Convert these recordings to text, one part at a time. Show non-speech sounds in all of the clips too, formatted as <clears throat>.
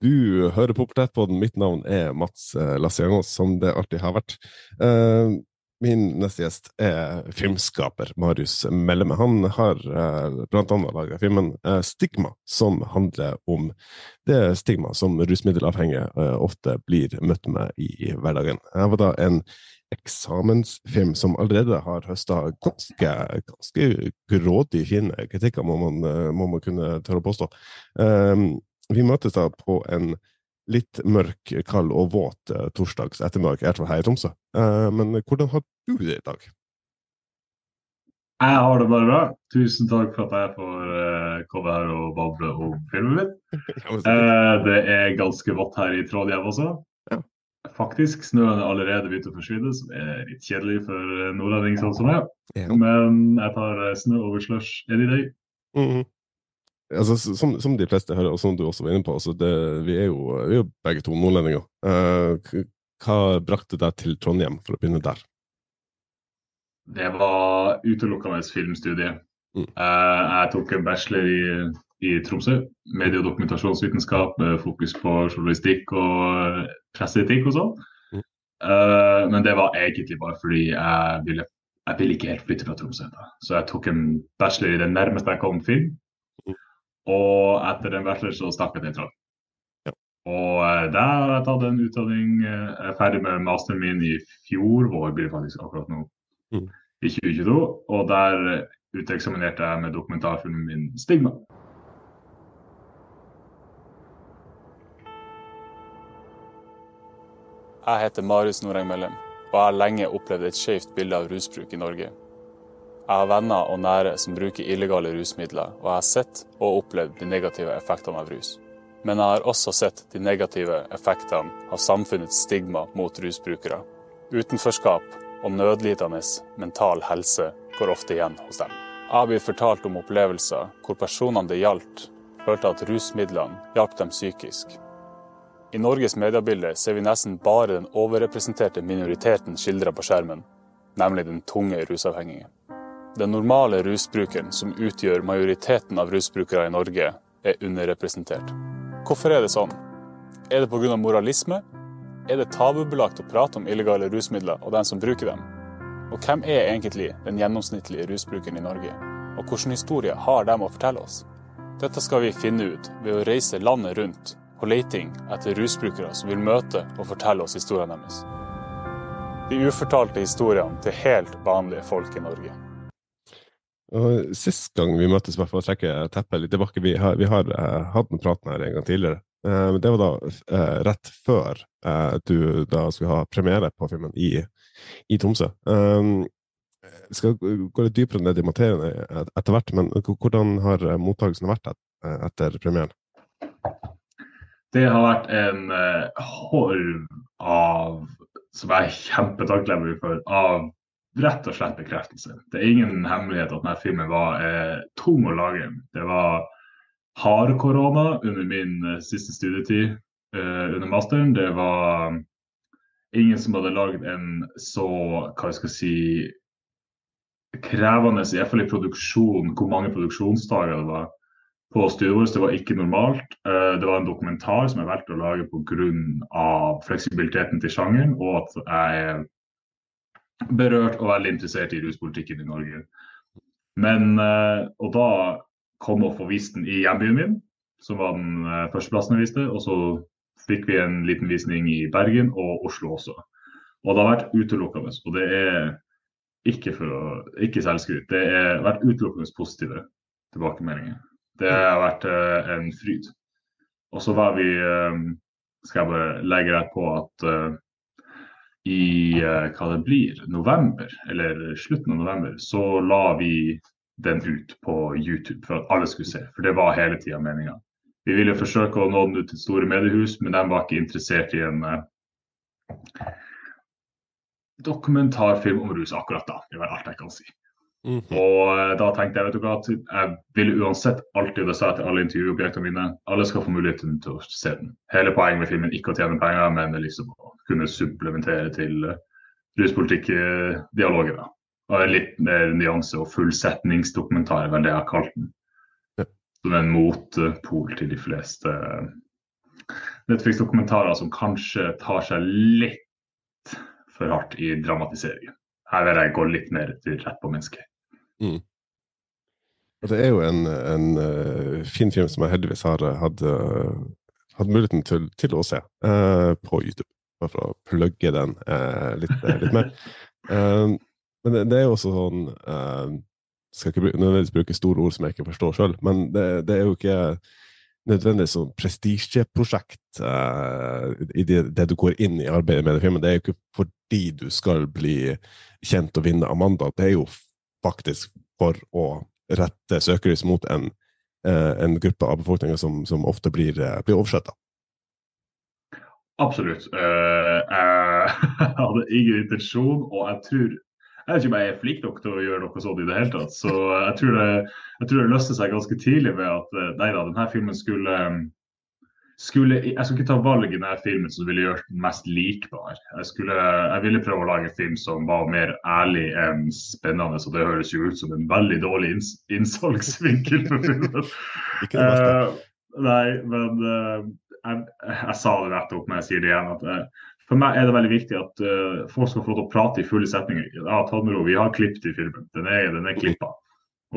Du hører på Portrettpodden. Mitt navn er Mats eh, Lassiangos, som det alltid har vært. Uh, min neste gjest er filmskaper Marius Melleme. Han har bl.a. blant annet laga filmen 'Stigma', som handler om det stigma som rusmiddelavhengige ofte blir møtt med i hverdagen. Her var da en eksamensfilm som allerede har høsta ganske, ganske grådig fine kritikker, må man, må man kunne tørre å påstå. Um, vi møtes da på en litt mørk, kald og våt uh, torsdags ettermiddag, hvert fall her i Tromsø. Uh, men hvordan har du det i dag? Jeg har det bare bra. Tusen takk for at jeg får uh, komme her og bable om filmen min. <laughs> det er ganske vått her i Trondheim også. Faktisk. Snøen er allerede begynt å forsvinne, som er litt kjedelig for nordlending sånn som meg. Men jeg tar snø over slush any day. Mm -hmm altså, som, som, de fleste hører, og som du også var inne på, altså det, vi, er jo, vi, er jo, begge to nordlendinger. Uh, hva brakte deg til Trondheim, for å begynne der? Det var utelukkende filmstudie. Mm. Uh, jeg tok en bachelor i, i Tromsø. Medie- og dokumentasjonsvitenskap med fokus på journalistikk og presseetikk og sånn. Mm. Uh, men det var egentlig bare fordi jeg ville, jeg ville ikke helt flytte fra Tromsø. Da. Så jeg tok en bachelor i det nærmeste jeg kom film. Og etter en bachelor så stakk jeg til Trondheim. Ja. Og uh, der har jeg tatt en utdanning. Eh, jeg er ferdig med masteren min i fjor vår, blir det faktisk akkurat nå. Mm. I 2022. Og der uteksaminerte jeg med dokumentarfilmen min 'Stigma'. Jeg heter Marius Noreng Mellem, og jeg har lenge opplevd et skjevt bilde av rusbruk i Norge. Jeg har venner og nære som bruker illegale rusmidler, og jeg har sett og opplevd de negative effektene av rus. Men jeg har også sett de negative effektene av samfunnets stigma mot rusbrukere. Utenforskap og nødlidende mental helse går ofte igjen hos dem. Jeg har blitt fortalt om opplevelser hvor personene det gjaldt, følte at rusmidlene hjalp dem psykisk. I Norges mediebilde ser vi nesten bare den overrepresenterte minoriteten skildra på skjermen, nemlig den tunge rusavhengige. Den normale rusbrukeren, som utgjør majoriteten av rusbrukere i Norge, er underrepresentert. Hvorfor er det sånn? Er det pga. moralisme? Er det tabubelagt å prate om illegale rusmidler og den som bruker dem? Og hvem er egentlig den gjennomsnittlige rusbrukeren i Norge? Og hvilken historie har de å fortelle oss? Dette skal vi finne ut ved å reise landet rundt på leiting etter rusbrukere som vil møte og fortelle oss historiene deres. De ufortalte historiene til helt vanlige folk i Norge. Og Sist gang vi møttes, bare for å trekke teppet litt tilbake, vi har, vi har uh, hatt den praten her en gang tidligere. Uh, det var da uh, rett før du da skulle ha premiere på filmen i, i Tromsø. vi skal gå litt dypere ned i materien etter hvert, men hvordan har mottakelsen vært et, etter premieren? Det har vært en horv av, som jeg er kjempetakknemlig for, av rett og slett bekreftelse. Det er ingen hemmelighet at denne filmen var eh, tung å lage. Det var hard korona under min eh, siste studietid eh, under masteren. Det var ingen som hadde lagd en så hva jeg skal si, krevende, i hvert fall i produksjon, hvor mange produksjonsdager det var på studiet vårt. Det var ikke normalt. Eh, det var en dokumentar som jeg valgte å lage pga. fleksibiliteten til sjangeren, og at jeg berørt og veldig interessert i ruspolitikken i Norge. Men eh, Og da kom og få vist den i hjembyen min, som var den eh, førsteplassen jeg viste. Og så fikk vi en liten visning i Bergen og Oslo også. Og det har vært utelukkende. Og det er ikke for ikke selvskryt. Det har vært utelukkende positive tilbakemeldinger. Det har vært uh, en fryd. Og så var vi uh, Skal jeg bare legge rett på at uh, i eh, hva det blir, november, eller slutten av november, så la vi den ut på YouTube for at alle skulle se. For det var hele tida meninga. Vi ville forsøke å nå den ut til store mediehus, men de var ikke interessert i en uh, dokumentarfilm om rus akkurat da. Det var alt jeg kan si. Mm -hmm. Og uh, da tenkte jeg vet du hva, jeg ville uansett alltid, det sa jeg til alle intervjuobjektene mine, alle skal få muligheten til å se den. Hele poenget med filmen ikke å tjene penger, men liksom å kunne supplementere til uh, ruspolitikkdialogen. Og litt mer nyanse og fullsetningsdokumentar er det jeg har kalt den. Ja. Som en motpol til de fleste Netflix-dokumentarer som kanskje tar seg litt for hardt i dramatiseringen. Her vil jeg gå litt mer til rett på mennesket. Mm. Og det er jo en, en uh, fin film som jeg heldigvis har hatt, uh, hatt muligheten til, til å se uh, på YouTube. Bare for å plugge den litt, litt, mer. <laughs> men det, det, er jo også sånn Skal ikke nødvendigvis bruke store ord som jeg ikke forstår sjøl, men det, det, er jo ikke nødvendigvis sånn prestisjeprosjekt i det, det, du går inn i arbeidet med den filmen. Det er jo ikke fordi du skal bli kjent og vinne Amanda. Det er jo faktisk for å rette søkelys mot en, eh, en, gruppe av befolkninga som, som, ofte blir, eh, blir oversett. Absolutt. Uh, jeg <laughs> hadde ingen intensjon, og jeg tror jeg vet ikke om jeg er flink nok til å gjøre noe sånt i det hele tatt. Så jeg tror det, det løste seg ganske tidlig ved at nei da, denne filmen skulle skulle, jeg skulle ikke ta valg i denne filmen som ville gjort den mest likbar. Jeg, skulle, jeg, ville prøve å lage en film som var mer ærlig enn spennende. Så det høres jo ut som en veldig dårlig inns innsalgsvinkel for filmen. <laughs> ikke det beste. Uh, nei, men uh, jeg, jeg, sa det nettopp, men jeg sier det igjen. at uh, For meg er det veldig viktig at folk skal få lov til å prate i fulle setninger. Ja, ta med ro, vi har klippet i filmen. Den er, den er klippa.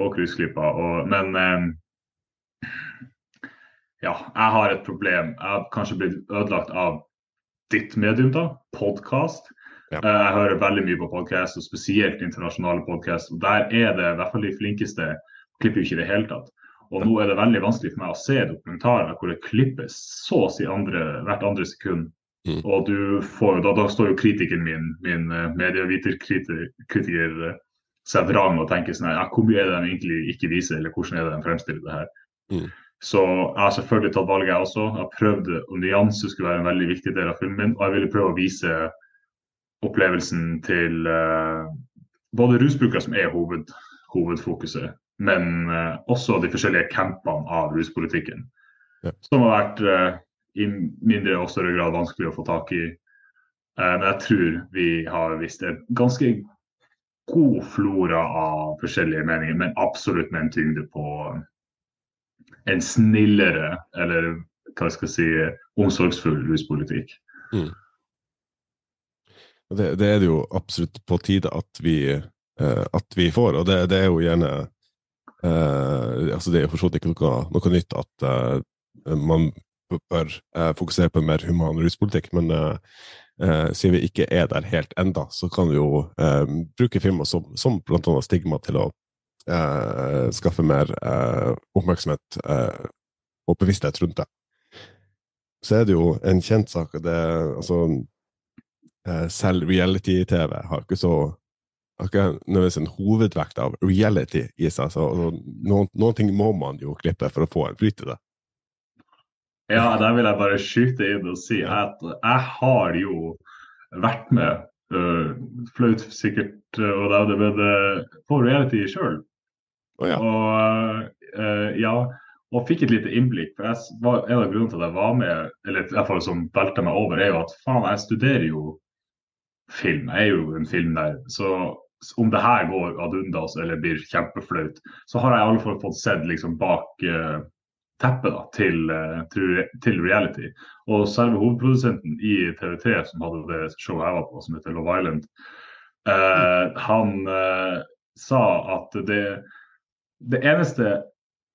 Og kryssklippa. Men ja, jeg har et problem. Jeg har kanskje blitt ødelagt av ditt medium, da, podkast. Ja. Eh, jeg hører veldig mye på podkast, og spesielt internasjonale podkast. Der er det i hvert fall de flinkeste klipper jo ikke i det hele tatt. Og nå er det veldig vanskelig for meg å se dokumentarer hvor det klippes så å si andre, hvert andre sekund. Mm. Og du får, da, da, står jo kritikeren min, min uh, medieviterkritiker, uh, seg vrang og tenker sånn ja, hvor mye er det de egentlig ikke viser, eller hvordan er det de fremstiller det her. Mm. Så jeg har selvfølgelig tatt valget, jeg også. Jeg har prøvd og nyanse skulle være en veldig viktig del av filmen min. Og jeg ville prøve å vise opplevelsen til uh, både rusbrukere, som er hoved, hovedfokuset, men uh, også de forskjellige campene av ruspolitikken. Ja. Som har vært uh, i mindre og større grad vanskelig å få tak i. men jeg tror vi har vist en ganske god flora av forskjellige meninger, men absolutt med en tyngde på en snillere, eller hva skal jeg si, omsorgsfull ruspolitikk. Mm. Det, det, er det jo absolutt på tide at vi, uh, at vi får, og det, det, er jo gjerne uh, altså Det er jo for så vidt ikke noe, noe, nytt at uh, man bør fokusere på en mer human ruspolitikk, men siden vi ikke er der helt enda, så kan vi jo bruke filmer som, som bl.a. Stigma til å uh, skaffe mer uh, oppmerksomhet uh, og bevissthet rundt det. Så er det jo en kjent sak det altså Selv reality-TV har ikke så har ikke nødvendigvis en hovedvekt av reality i seg. så altså, noen, noen, ting må man jo klippe for å få en flyt i det. Ja, der vil jeg bare skyte inn og si at jeg har jo vært med, uh, flaut sikkert, og det men på reality sjøl. Oh, ja. Og uh, ja, og fikk et lite innblikk. for var, En av grunnene til at jeg var med, eller i hvert fall som velta meg over, er jo at faen, jeg studerer jo film. Jeg er jo en filmnerd. Så om det her går ad undas eller blir kjempeflaut, så har jeg i alle fall fått sett liksom bak uh, teppet da, til, uh, til, til, reality. Og selve hovedprodusenten i TV3 som hadde det showet jeg var på, som heter Love Island, uh, han sa at det det eneste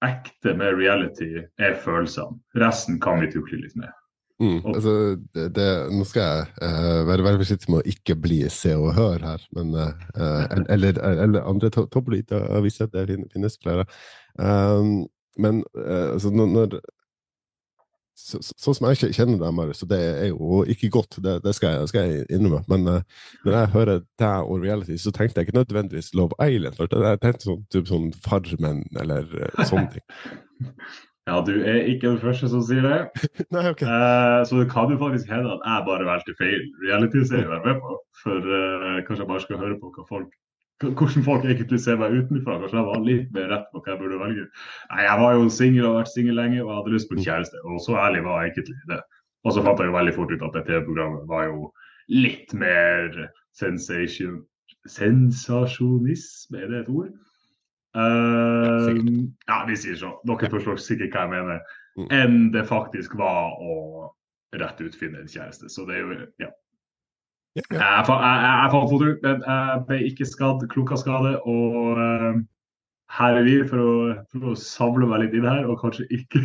ekte med reality er følelsene. Resten kan vi tukle litt med. Mm, altså, det, det, nå skal jeg uh, være veldig forsiktig med å ikke bli Se og Hør her, men, uh, eller, eller, andre to toppolitaviser, det finnes flere. Um, men uh, altså, når, så, sånn som jeg kjenner deg, Marius, så det er jo ikke godt, det, det skal, jeg, skal, jeg, innrømme. Men uh, når jeg hører deg og reality, så tenkte jeg ikke nødvendigvis Love Island. Jeg tenkte sånn, typ sånn Farmen eller uh, sånne ting. <laughs> Ja, du er ikke den første som sier det. <laughs> Nei, ok. Uh, så det kan jo faktisk hende at jeg bare valgte feil reality-serie å være med på. For kanskje jeg bare skal høre på hva folk hvordan folk egentlig ser meg utenfra. Kanskje jeg var litt mer rett på hva jeg burde velge. Nei, Jeg var jo singel og har vært singel lenge og jeg hadde lyst på kjæreste. Og så ærlig var jeg egentlig det. Og så fant jeg jo veldig fort ut at det TV-programmet var jo litt mer sensation sensasjonisme, er det et ord? Uh, ja, vi sier så. Dere forstår sikkert hva jeg mener. Mm. Enn det faktisk var å rett ut finne en kjæreste. Så det er jo Ja. Jeg, er jeg, jeg, ble ikke skadd, klokka skade. Og uh, her er vi for å, for å samle meg litt inn her, og kanskje ikke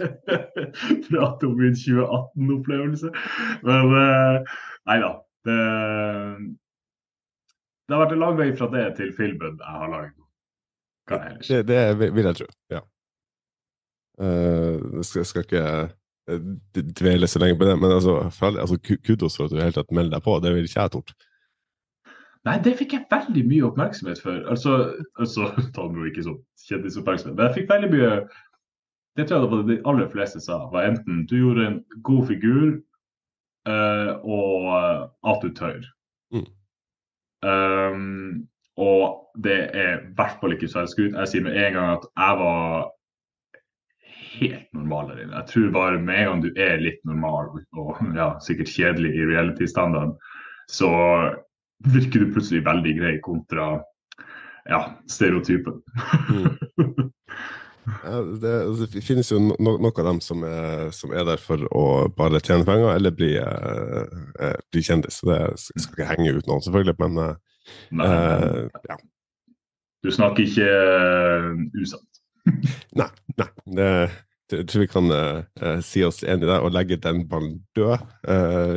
<laughs> prate om min 2018-opplevelse. Men uh, nei da. Det, det har vært en lang vei fra det til filmen jeg har ellers? Det, det vil jeg tro. Ja. Uh, skal, skal ikke dvele så lenge på det, men altså, altså kudos for at du helt tatt melder deg på. Det vil ikke jeg tort. Nei, det fikk jeg veldig mye oppmerksomhet for. Altså, altså <laughs> ta nå ikke sånn kjendisoppmerksomhet, men jeg fikk veldig mye Det tror jeg det var de aller fleste sa. var enten du gjorde en god figur, uh, og eh, at du tør. Mm. Um, og det er i hvert fall ikke selvskryt. Jeg sier med en gang at jeg var helt normale dine. Jeg tror bare med en gang du er litt normal, og ja, sikkert kjedelig i reality-standarden, så virker du plutselig veldig grei kontra ja, stereotypen. Mm. Ja, det, altså, det finnes jo no, no- noen av dem som er, som er der for å bare tjene penger eller bli, eh, eh, bli kjendis. Så det skal ikke henge ut noen, selvfølgelig, men eh, Nei, eh, ja. du snakker ikke uh, usant. <laughs> Nei. nei det, jeg tror vi kan eh, si oss enig der og legge den ballen død. Uh,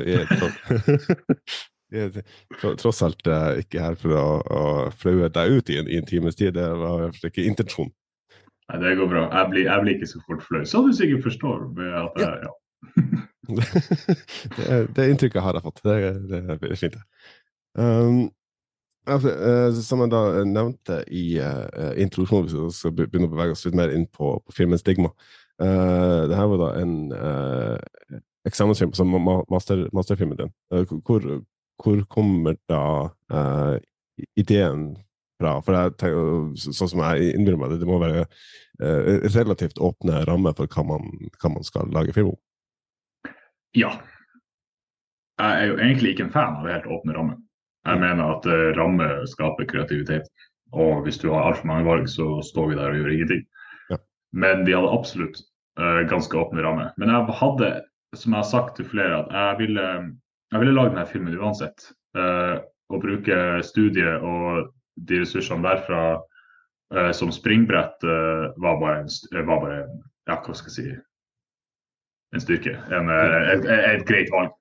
vi er tross alt uh, ikke her for å, å flaue deg ut i en, i en times tid. Det var ikke intensjonen. Nei, det går bra. Jeg blir, jeg blir ikke så fort flau. Så du sikkert forstår. At jeg, ja. <laughs> det, det inntrykket har jeg fått. Det, det er fint. Um, altså, eh, som jeg da nevnte i uh, introduksjonen, hvis vi skal begynne å bevege oss litt mer inn på, på filmen 'Stigma'. Uh, det her var da en uh, eksamensfilm, altså ma master, masterfilmen din. Uh, hvor, hvor kommer da ideen fra? For jeg tenker, sånn som jeg innbiller meg det, det må være relativt åpne rammer for hva man, hva man skal lage film om. ja. Jeg er jo egentlig ikke en fan av helt åpne rammer. Jeg mener at uh, rammer skaper kreativitet. Og hvis du har altfor mange valg, så står vi der og gjør ingenting. Ja. Men de hadde absolutt eh, ganske åpne rammer. Men jeg hadde, som jeg har sagt til flere, at jeg ville, jeg ville lage denne filmen uansett. Eh, og bruke studiet og de ressursene derfra eh, som springbrett eh, var bare, en, eh, var bare ja, hva skal jeg si en styrke. En, eh, et, et, et greit valg.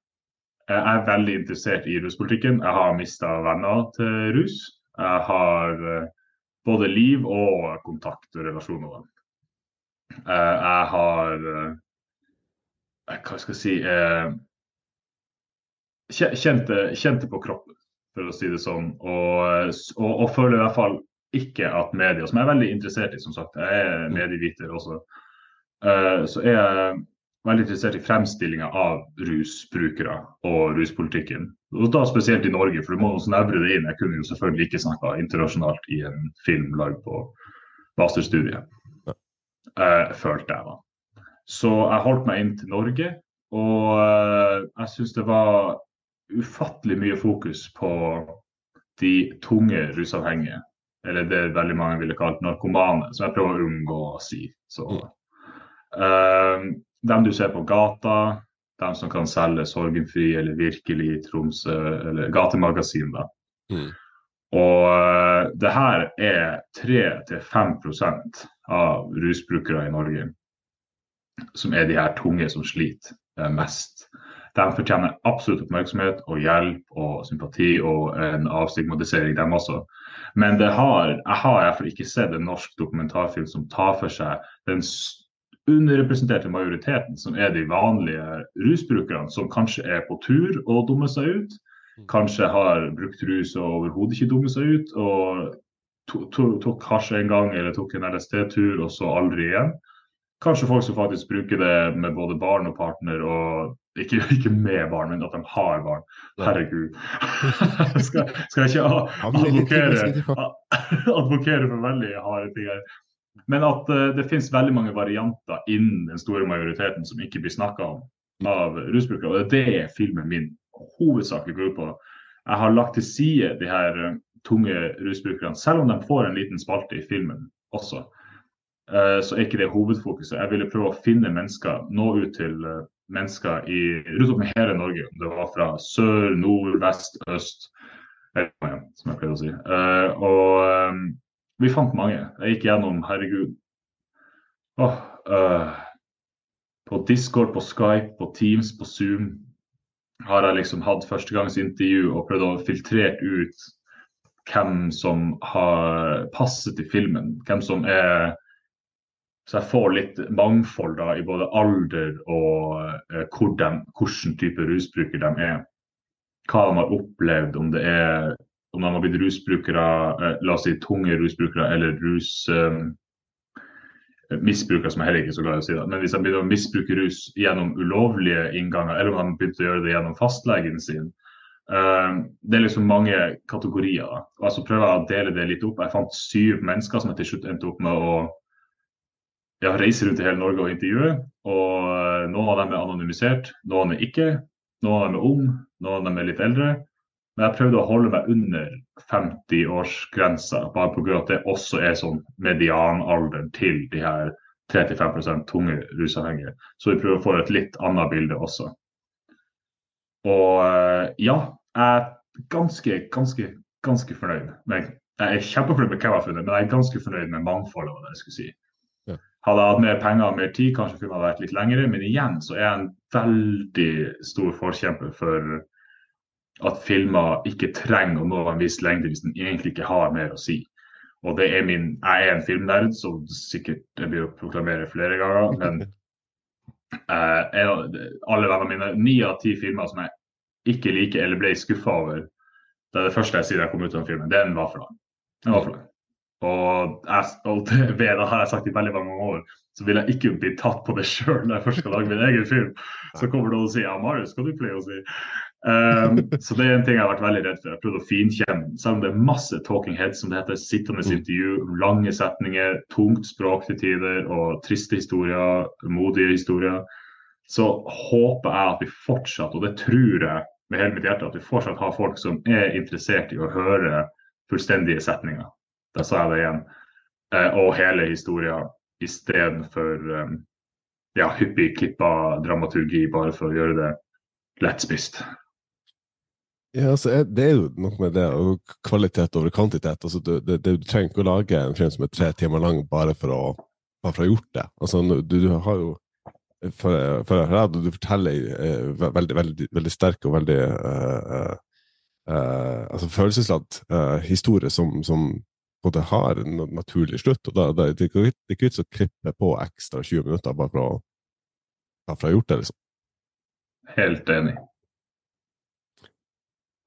Jeg er veldig interessert i ruspolitikken. Jeg har mista venner til rus. Jeg har eh, både liv og kontakt og relasjoner. dem. jeg har eh, Hva skal jeg si Kjente, kjente på kroppen, for å si det sånn. Og, og, og føler i hvert fall ikke at media, som jeg er veldig interessert i, som sagt, jeg er medieviter også, eh, så er jeg veldig interessert i fremstillinga av rusbrukere og ruspolitikken. Og da spesielt i Norge, for du må snevre det inn. Jeg kunne jo selvfølgelig ikke snakka internasjonalt i en film lagd på masterstudiet, eh, følte jeg da. Så jeg holdt meg inn til Norge, og eh, jeg syns det var ufattelig mye fokus på de tunge rusavhengige. Eller det veldig mange ville kalt narkomane, som jeg prøver å unngå å si. Så, eh, dem du ser på gata, dem som kan selge Sorgenfri eller Virkelig i Tromsø, eller Gatemagasin, da. Mm. Og eh, det her er 3-5 av rusbrukere i Norge som er de her tunge som sliter eh, mest. De fortjener absolutt oppmerksomhet og hjelp og sympati og en avstigmatisering, dem også. Men det har, jeg har i hvert fall ikke sett en norsk dokumentarfilm som tar for seg den underrepresenterte majoriteten, som er de vanlige rusbrukerne, som kanskje er på tur og dummer seg ut. Kanskje har brukt rus og overhodet ikke dummet seg ut. og to, to, tok hasj en gang eller tok en LSD-tur og så aldri igjen. Kanskje folk som faktisk bruker det med både barn og partner, og ikke, <laughs> ikke med barn, men at de har barn. Herregud. <laughs> skal, skal jeg ikke advokere, <laughs> advokere for veldig harde ting her. Men at eh, det finnes veldig mange varianter innen den store majoriteten som ikke blir snakka om av rusbrukere. Og det er det filmen min hovedsakelig går ut på. Jeg har lagt til side de her eh, tunge rusbrukerne, selv om de får en liten spalte i filmen også. eh, Så er ikke det hovedfokuset. Jeg ville prøve å finne mennesker, nå ut til mennesker i, rundt om i hele Norge. Om Det var fra sør, nord, vest, øst, som jeg pleier å si. Og vi fant mange. Jeg gikk gjennom, herregud Åh, øh, På Discord, på Skype, på Teams, på Zoom har jeg liksom hatt førstegangsintervju og prøvd å filtrere ut hvem som har passet til filmen. Hvem som er Så jeg får litt mangfold da, i både alder og eh, hvor de, hvilken type rusbruker de er. Hva de har opplevd, om det er om de har blitt rusbrukere, eh, la oss si tunge rusbrukere eller rusmisbrukere, Eh, som jeg heller ikke er så glad i å si det. Men hvis de begynner å misbruke rus gjennom ulovlige innganger, eller om de begynte å gjøre det gjennom fastlegen sin, uh, det er liksom mange kategorier. Da. Og så prøver jeg å dele det litt opp. Jeg fant syv mennesker som jeg til slutt endte opp med å ja, reise rundt i hele Norge og intervjue. Og noen av dem er anonymisert, noen er ikke. Noen av dem er unge, noen av dem er litt eldre. Men jeg prøvde å holde meg under 50-årsgrensa, bare pga. at det også er sånn medianalderen til de her 3-5% tunge rusavhengige. Så vi prøver å få et litt annet bilde også. Og eh, ja, jeg er ganske, ganske, ganske fornøyd. Med, jeg er kjempefornøyd med hva jeg har funnet, men jeg er ganske fornøyd med mangfoldet. hva jeg skulle si. Hadde jeg hatt mer penger og mer tid, kanskje filmen hadde vært litt lengre. Men igjen så er jeg en veldig stor forkjemper for at filmer ikke trenger å nå en viss lengde hvis den egentlig ikke har mer å si. Og det er min, Jeg er en filmnerd, så sikkert jeg blir å proklamere flere ganger. Men <laughs> uh, alle vennene mine, ni av ti filmer som jeg ikke liker eller ble skuffa over, det er det første jeg sier da jeg kom ut av filmen. Den var for lang. Den var for lang. Og, jeg, og <laughs> det, har jeg sagt i veldig mange år, så vil jeg ikke bli tatt på det sjøl når jeg først skal lage min egen film. Så kommer noen og sier ja, Marius, hva du pleier å si? Um, så det er en ting jeg har vært veldig redd for. Jeg har prøvd å finkjemme. Selv om det er masse talking heads, som det heter, sittende mm. intervju, lange setninger, tungt språk til tider og triste historier, modige historier, så håper jeg at vi fortsatt, og det tror jeg med hele mitt hjerte, at vi fortsatt har folk som er interessert i å høre fullstendige setninger. Der sa jeg det igjen. Uh, og hele historien istedenfor um, ja, hyppig klippa dramaturgi bare for å gjøre det lettspist. Ja, altså, Det er jo noe med det, og kvalitet over kvantitet. altså Du, det, du trenger ikke å lage en film som er tre timer lang bare for å bare for å ha gjort det. Altså, du, du har jo for, for rad, du forteller eh, veldig, veldig, veldig sterk og veldig eh, eh, altså følelsesladd eh, historie som, som både har en naturlig slutt. og da, da, Det er ikke vits å klippe på ekstra 20 minutter bare for å, ha gjort det. liksom. Helt enig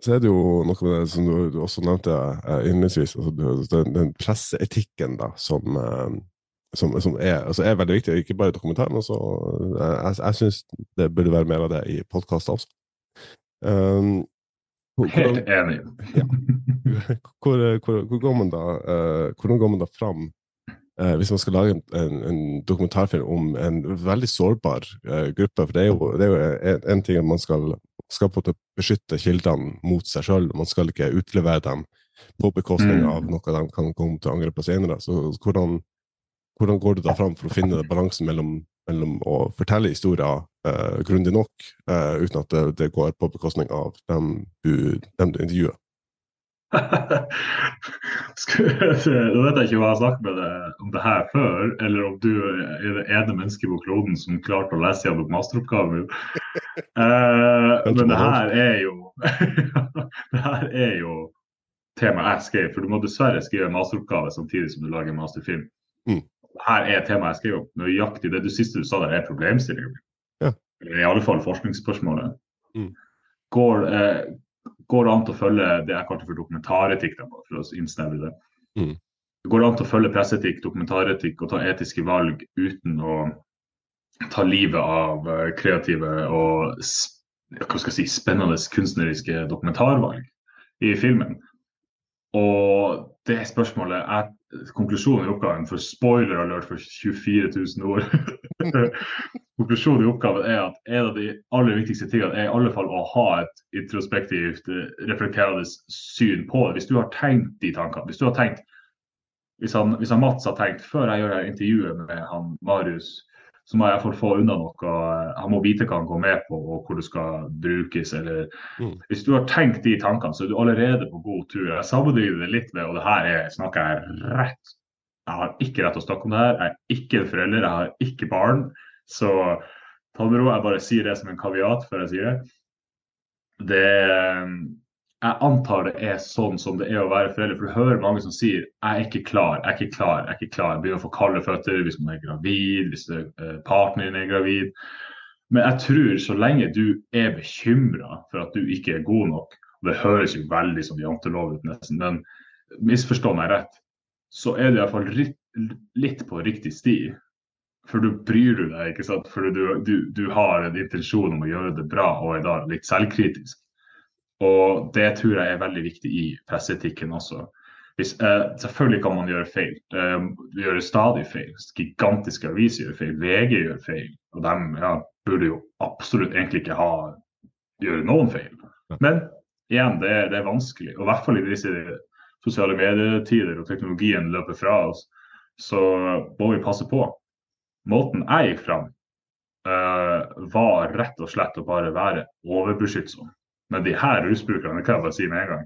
så er det jo noe med det som du, også nevnte uh, innledningsvis, altså, den, den, presseetikken da, som, uh, som, som er, altså, er, veldig viktig. Ikke bare i dokumentaren, men også uh, Jeg, jeg syns det burde være mer av det i podkaster også. Um, Helt enig. Ja. Hvor, hvor, hvor, går man da, hvordan går man da fram hvis man skal lage en, en, en, dokumentarfilm om en veldig sårbar gruppe? For det er jo, det er jo en, en ting at man skal skal på beskytte kildene mot seg sjøl. Man skal ikke utlevere dem på bekostning mm. av noe de kan komme til å angre på senere. Så hvordan, hvordan, går du da fram for å finne balansen mellom, mellom å fortelle historier eh, grundig nok, eh, uten at det, det, går på bekostning av dem du, dem du intervjuer? <laughs> Nå vet jeg ikke hva jeg har snakket med deg om det her før, eller om du er det ene mennesket på kloden som klarte å lese gjennom masteroppgaven. Uh, <laughs> men det her er jo <laughs> Det her er jo temaet jeg skrev, for du må dessverre skrive masteroppgave samtidig som du lager masterfilm. Mm. Her er temaet jeg skriver om. Nøyaktig det du siste du sa der, er problemstillingen. Ja. Eller i alle fall forskningsspørsmålet. Mm. Går, eh, går det an til å følge det jeg kalte for dokumentaretikk, for å innsnevre det. Mm. Det an til å følge presseetikk, dokumentaretikk og ta etiske valg uten å ta livet av eh, kreative og hva skal jeg si, spennende kunstneriske dokumentarvalg i filmen. Og det spørsmålet er konklusjonen i oppgaven, for spoiler alert for 24 000 ord Konklusjonen i oppgaven er at en av de aller viktigste tingene er i alle fall å ha et introspektivt, reflekterende syn på det. Hvis du har tenkt de tankene, hvis du har tenkt hvis han, hvis han Mats har tenkt før jeg gjør det intervjuet med han Marius, så må jeg iallfall få unna noe. Han må vite hva han går med på og hvor det skal brukes. eller mm. Hvis du har tenkt de tankene, så er du allerede på god tur. Jeg sammenligner det litt med, og det her er, snakker jeg rett Jeg har ikke rett til å snakke om det her. Jeg er ikke en forelder, jeg har ikke barn. Så ta det med ro. Jeg bare sier det som en kaviat før jeg sier det. Det jeg antar det er sånn som det er å være forelder. For du hører mange som sier 'jeg er ikke klar', 'jeg er ikke klar', 'jeg er ikke klar'. Jeg Begynner å få kalde føtter hvis man er gravid, hvis eh, partneren er gravid. Men jeg tror så lenge du er bekymra for at du ikke er god nok, og det høres jo veldig som jantelov ut nesten, men misforstå meg rett, så er du iallfall litt på riktig sti. For du bryr du deg, ikke sant. For du, du, du har en intensjon om å gjøre det bra og er da litt selvkritisk. Og det tror jeg er veldig viktig i presseetikken også. Hvis, eh, selvfølgelig kan man gjøre feil. Eh, vi gjør stadig feil. Gigantiske aviser gjør feil. VG gjør feil. Og de ja, burde jo absolutt egentlig ikke ha gjøre noen feil. Men igjen, det, det er vanskelig. Og i hvert fall i disse sosiale medietider og teknologien løper fra oss, så må vi passe på. Måten jeg gikk fram, eh, var rett og slett å bare være overbeskyttsom. Men de her rusbrukerne, det kan jeg bare si med en gang.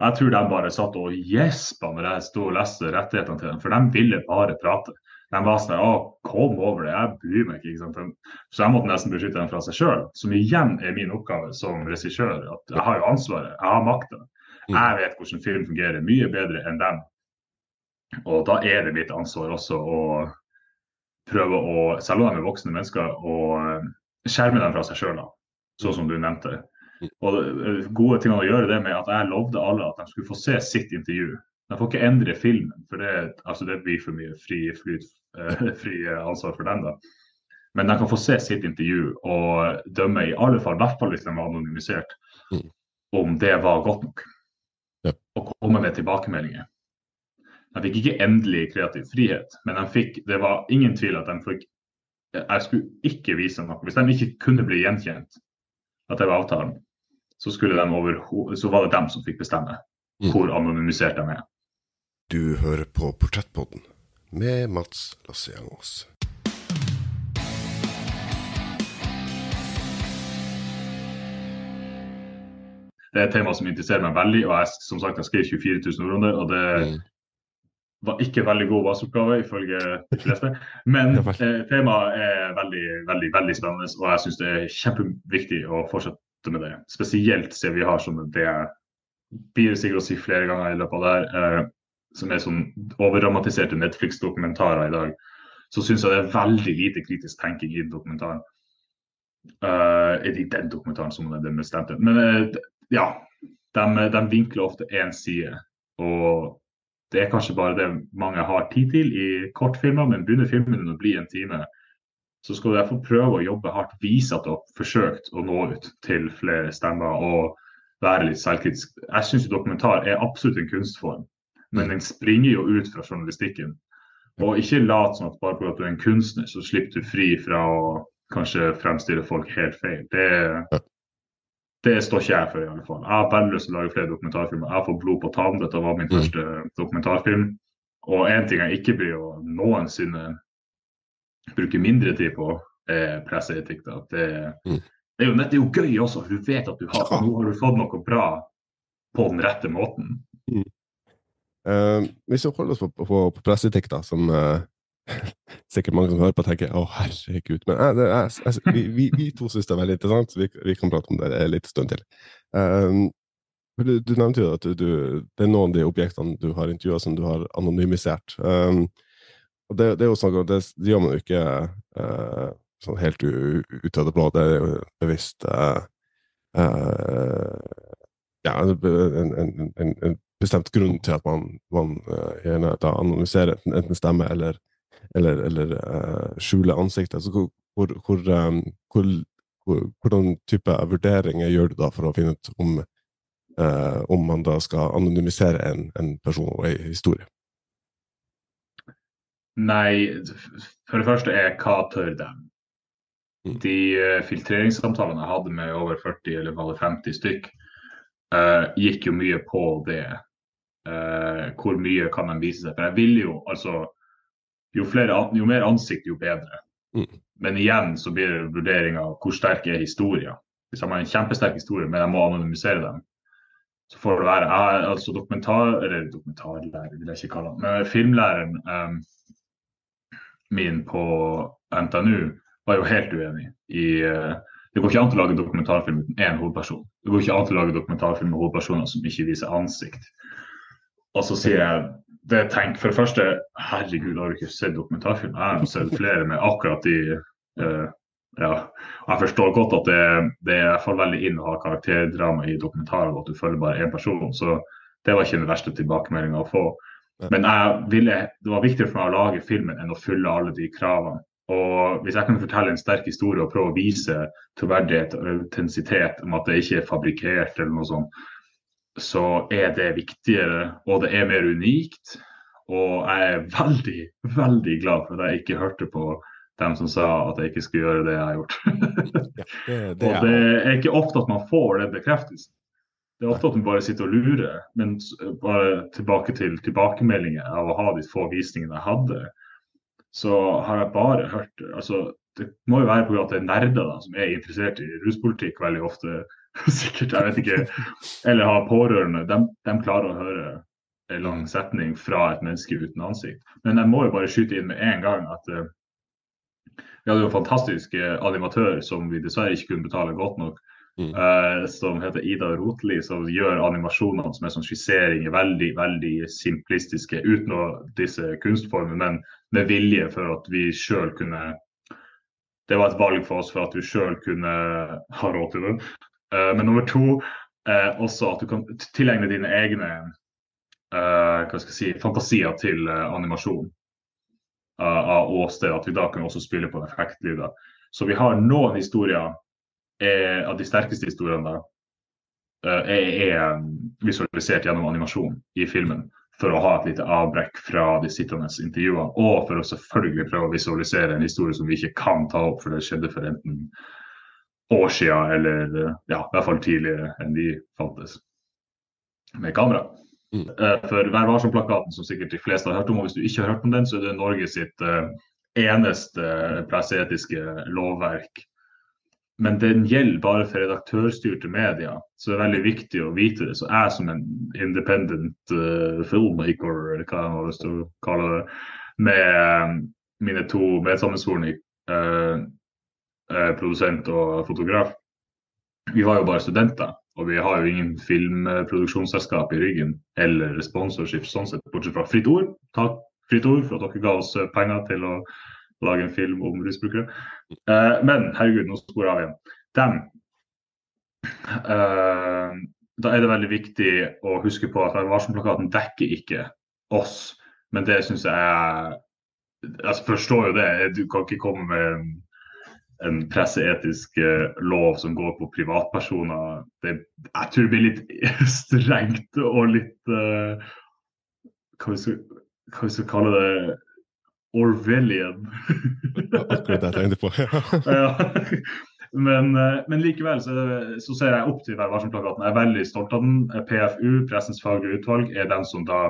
Jeg tror de bare satt og gjespa når jeg sto og leste rettighetene til dem, for de ville bare prate. De var sånn Å, kom over det, jeg bryr meg ikke. ikke? Så jeg måtte nesten beskytte dem fra seg sjøl, som igjen er min oppgave som regissør. At jeg har jo ansvaret, jeg har makta. Mm. Jeg vet hvordan film fungerer mye bedre enn dem. Og da er det mitt ansvar også å prøve å, selv om de er voksne mennesker, å skjerme dem fra seg sjøl, sånn som du nevnte. Og eh, gode ting å gjøre det med at jeg lovde alle at de skulle få se sitt intervju. De får ikke endre filmen, for det, altså det blir for mye fri, flyt, uh, <laughs> fri ansvar for dem. da. Men de kan få se sitt intervju og dømme, i alle fall, hvert fall hvis de var anonymisert, mm. om det var godt nok. Ja. Og komme med tilbakemeldinger. De fikk ikke endelig kreativ frihet, men de fikk, det var ingen tvil at de fikk Jeg skulle ikke vise noe. Hvis de ikke kunne bli gjenkjent, at det var avtalen, så, over, så var det dem som fikk bestemme mm. hvor anonymisert de er. Du hører på Portrettpodden med Mats Lassiangås. Det er et tema som interesserer meg veldig, og jeg, som sagt, jeg skrev 24 000 ord om det. og det mm. var ikke veldig god baseoppgave, ifølge de fleste. Men eh, temaet er veldig, veldig, veldig spennende, og jeg syns det er kjempeviktig å fortsette med det. Spesielt siden vi har sånne det blir sikkert å si flere ganger i løpet av det her, eh, som er sånn overdramatiserte Netflix-dokumentarer i dag, så syns jeg det er veldig lite kritisk tenking i dokumentaren. Uh, I den dokumentaren som det bestemte. Men uh, ja, de, de, vinkler ofte én side. Og det er kanskje bare det mange har tid til i kortfilmer, men begynner filmen å bli en time, så skal du derfor prøve å jobbe hardt, vise at du har forsøkt å nå ut til flere stemmer og være litt selvkritisk. Jeg syns dokumentar er absolutt en kunstform, men den springer jo ut fra journalistikken. Og ikke lat som at bare fordi du er en kunstner, så slipper du fri fra å kanskje fremstille folk helt feil. Det, det står ikke jeg for, i alle fall. Jeg har bare lyst til å lage flere dokumentarfilmer. Jeg får blod på tann. Dette var min mm. første dokumentarfilm. Og én ting jeg ikke blir å noensinne bruker mindre tid på eh, presseetikk. Det, mm. det, er jo, det er jo gøy også, for du vet at du har, ja. nå har du fått noe bra på den rette måten. Mm. Uh, hvis vi holder oss på, på, på presseetikk, da, som uh, <laughs> sikkert mange som hører på, tenker å herregud. Men uh, det, jeg, vi, vi, vi, to syns det er veldig interessant, så vi, vi, kan prate om det en liten stund til. Du, du, nevnte jo at du, du, det er noen av de objektene du har intervjua som du har anonymisert. Um, og det, det, er jo sånn det, det gjør man jo ikke eh, sånn helt ut av det blå. Det er jo bevisst eh, uh, ja, en, en, en, en, bestemt grunn til at man, man gjerne da anonymiserer enten, enten stemme eller, eller, eller skjuler ansiktet. Altså, hvor, hvor, hvor, hvordan type vurderinger gjør du da for å finne ut om, om man da skal anonymisere en person og en historie? Nei, for det første er hva tør dem? Mm. De uh, filtreringssamtalene jeg hadde med over 40 eller var det 50 stykk, uh, gikk jo mye på det. Uh, hvor mye kan de vise seg? For jeg vil jo, altså Jo, flere, jo mer ansikt, jo bedre. Mm. Men igjen så blir det vurdering av hvor sterk er historien. Hvis de har en kjempesterk historie, men jeg må anonymisere dem, så får det være jeg, altså dokumentar, eller dokumentarlærer, vil jeg ikke kalle han, men filmlæreren um, min på NTNU var jo helt uenig i uh, Det går ikke an å lage dokumentarfilm uten én hovedperson. Det går ikke an å lage dokumentarfilm med hovedpersoner som ikke viser ansikt. Og så sier jeg det tenk, For det første, herregud, har du ikke sett dokumentarfilm? Jeg har sett flere med akkurat de uh, ja, jeg forstår godt at det, det er for veldig inn å ha karakterdrama i dokumentarer, og at du følger bare én person. Så det var ikke den verste tilbakemeldinga å få. Men ville, det var viktigere for meg å lage filmen enn å fylle alle de kravene. Og Hvis jeg kan fortelle en sterk historie og prøve å vise troverdighet og autentisitet om at det ikke er fabrikkert, eller noe sånt, så er det viktigere, og det er mer unikt. Og jeg er veldig, veldig glad for at jeg ikke hørte på dem som sa at jeg ikke skulle gjøre det jeg har gjort. ja, det, det <laughs> og det er ikke ofte at man får den bekreftelsen. Det er ofte at man bare sitter og lurer. Men bare tilbake til tilbakemeldinger av å ha de få visningene jeg hadde, så har jeg bare hørt altså, Det må jo være pga. at det er nerder da, som er interessert i ruspolitikk veldig ofte. <laughs> Sikkert, jeg vet ikke. Eller har pårørende. De, de klarer å høre en lang setning fra et menneske uten ansikt. Men jeg må jo bare skyte inn med en gang at uh, vi hadde jo en fantastisk animatør som vi dessverre ikke kunne betale godt nok. Mm. Uh, som heter Ida Rotli, som gjør animasjonene som er sånn skisseringer, veldig veldig simplistiske, uten å disse kunstformene, men med vilje for at vi sjøl kunne Det var et valg for oss for at vi sjøl kunne ha råd til det. Uh, men nummer to uh, også at du kan tilegne dine egne hva skal jeg si, fantasier til animasjon av åsted. At vi da kan også spille på en effektliv. Så vi har noen historier er, av de sterkeste historiene da, er, er, visualisert gjennom animasjon i filmen. For å ha et lite avbrekk fra de sittende intervjuene. Og for å selvfølgelig prøve å visualisere en historie som vi ikke kan ta opp, for det skjedde for enten år siden eller ja, i hvert fall tidligere enn de fantes med kamera. Mm. For Vær varsom-plakaten, som sikkert de fleste har hørt om, og hvis du ikke har hørt om den, så er det Norge sitt eneste presseetiske lovverk men den gjelder bare for redaktørstyrte medier. Så det er veldig viktig å vite det. Så jeg som en independent uh, filmmaker, eller hva jeg har lyst til å kalle det, med uh, mine to medsammensvorne, uh, produsent og fotograf, vi var jo bare studenter. Og vi har jo ingen filmproduksjonsselskap i ryggen eller sponsorship sånn sett, bortsett fra Fritt Ord. Takk Fritt Ord for at dere ga oss penger til å lage en film om rusbrukere. Uh, men herregud, nå sporer av igjen. Dem. Uh, da er det veldig viktig å huske på at varselplakaten dekker ikke oss. Men det syns jeg Jeg forstår jo det. Du kan ikke komme med en, en presseetisk uh, lov som går på privatpersoner. Det, jeg tror det blir litt <laughs> strengt og litt uh, hva, skal, vi kalle det Orwellian. Akkurat det jeg tenkte på. <laughs> ja. Men, eh, men, likevel så, så, ser jeg opp til Vær varsom-plakaten. Jeg er veldig stolt av den. PFU, Pressens faglige utvalg, er den som da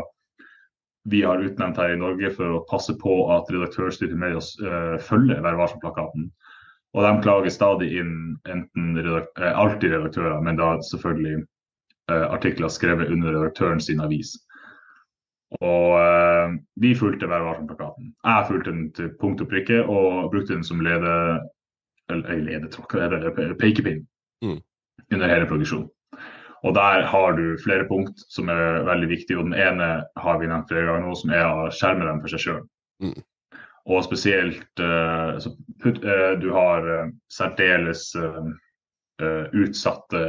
vi har utnevnt her i Norge for å passe på at redaktørstyrte medier uh, følger Vær varsom-plakaten. Og de klager stadig inn enten redakt uh, alltid redaktører, men da selvfølgelig uh, artikler skrevet under redaktøren sin avis. Og eh, vi fulgte Vær varsom-plakaten. Jeg fulgte den til punkt og prikke og brukte den som lede, eller, ledetråd, eller pekepinn mm. under hele produksjonen. Og der har du flere punkt som er veldig viktige. Og den ene har vi nevnt flere ganger nå, som er å skjerme dem for seg sjøl. Mm. Og spesielt uh, put, eh, Du har særdeles utsatte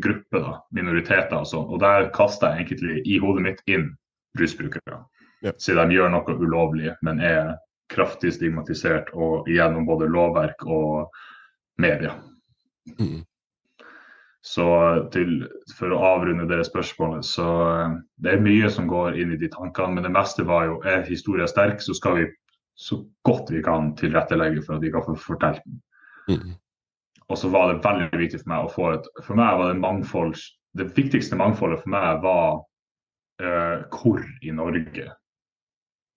grupper, da, minoriteter og sånn. Og der kaster jeg egentlig i hodet mitt inn rusbrukere. Ja. Siden de gjør noe ulovlig, men er kraftig stigmatisert og gjennom både lovverk og media. Mm. Så til, for å avrunde det spørsmålet, så eh, det er mye som går inn i de tankene. Men det meste var jo er historien sterk, så skal vi så godt vi kan tilrettelegge for at vi kan få fortalt den. Mm. Og så var det veldig viktig for meg å få et For meg var det mangfold Det viktigste mangfoldet for meg var uh, hvor i Norge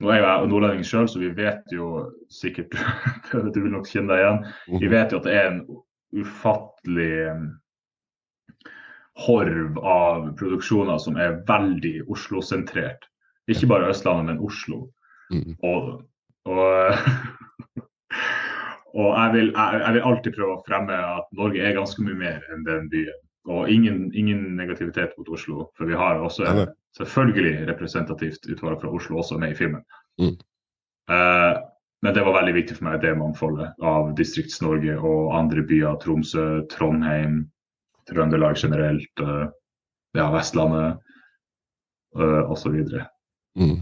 Nå er jeg nordlending sjøl, så vi vet jo sikkert <laughs> Du vil nok kjenne deg igjen. Mhm. Vi vet jo at det er en ufattelig um, horv av produksjoner som er veldig Oslo-sentrert. Ikke bare Østlandet, men Oslo. Mm. Og, og, <laughs> og jeg, vil, jeg, jeg vil alltid prøve å fremme at Norge er ganske mye mer enn den byen. Og ingen, ingen negativitet mot Oslo, for vi har også nei. Selvfølgelig representativt utvalg fra Oslo også med i filmen. Mm. Eh, men det var veldig viktig for meg, det mangfoldet av Distrikts-Norge og andre byer. Tromsø, Trondheim, Trøndelag generelt, eh, ja, Vestlandet eh, osv. Mm.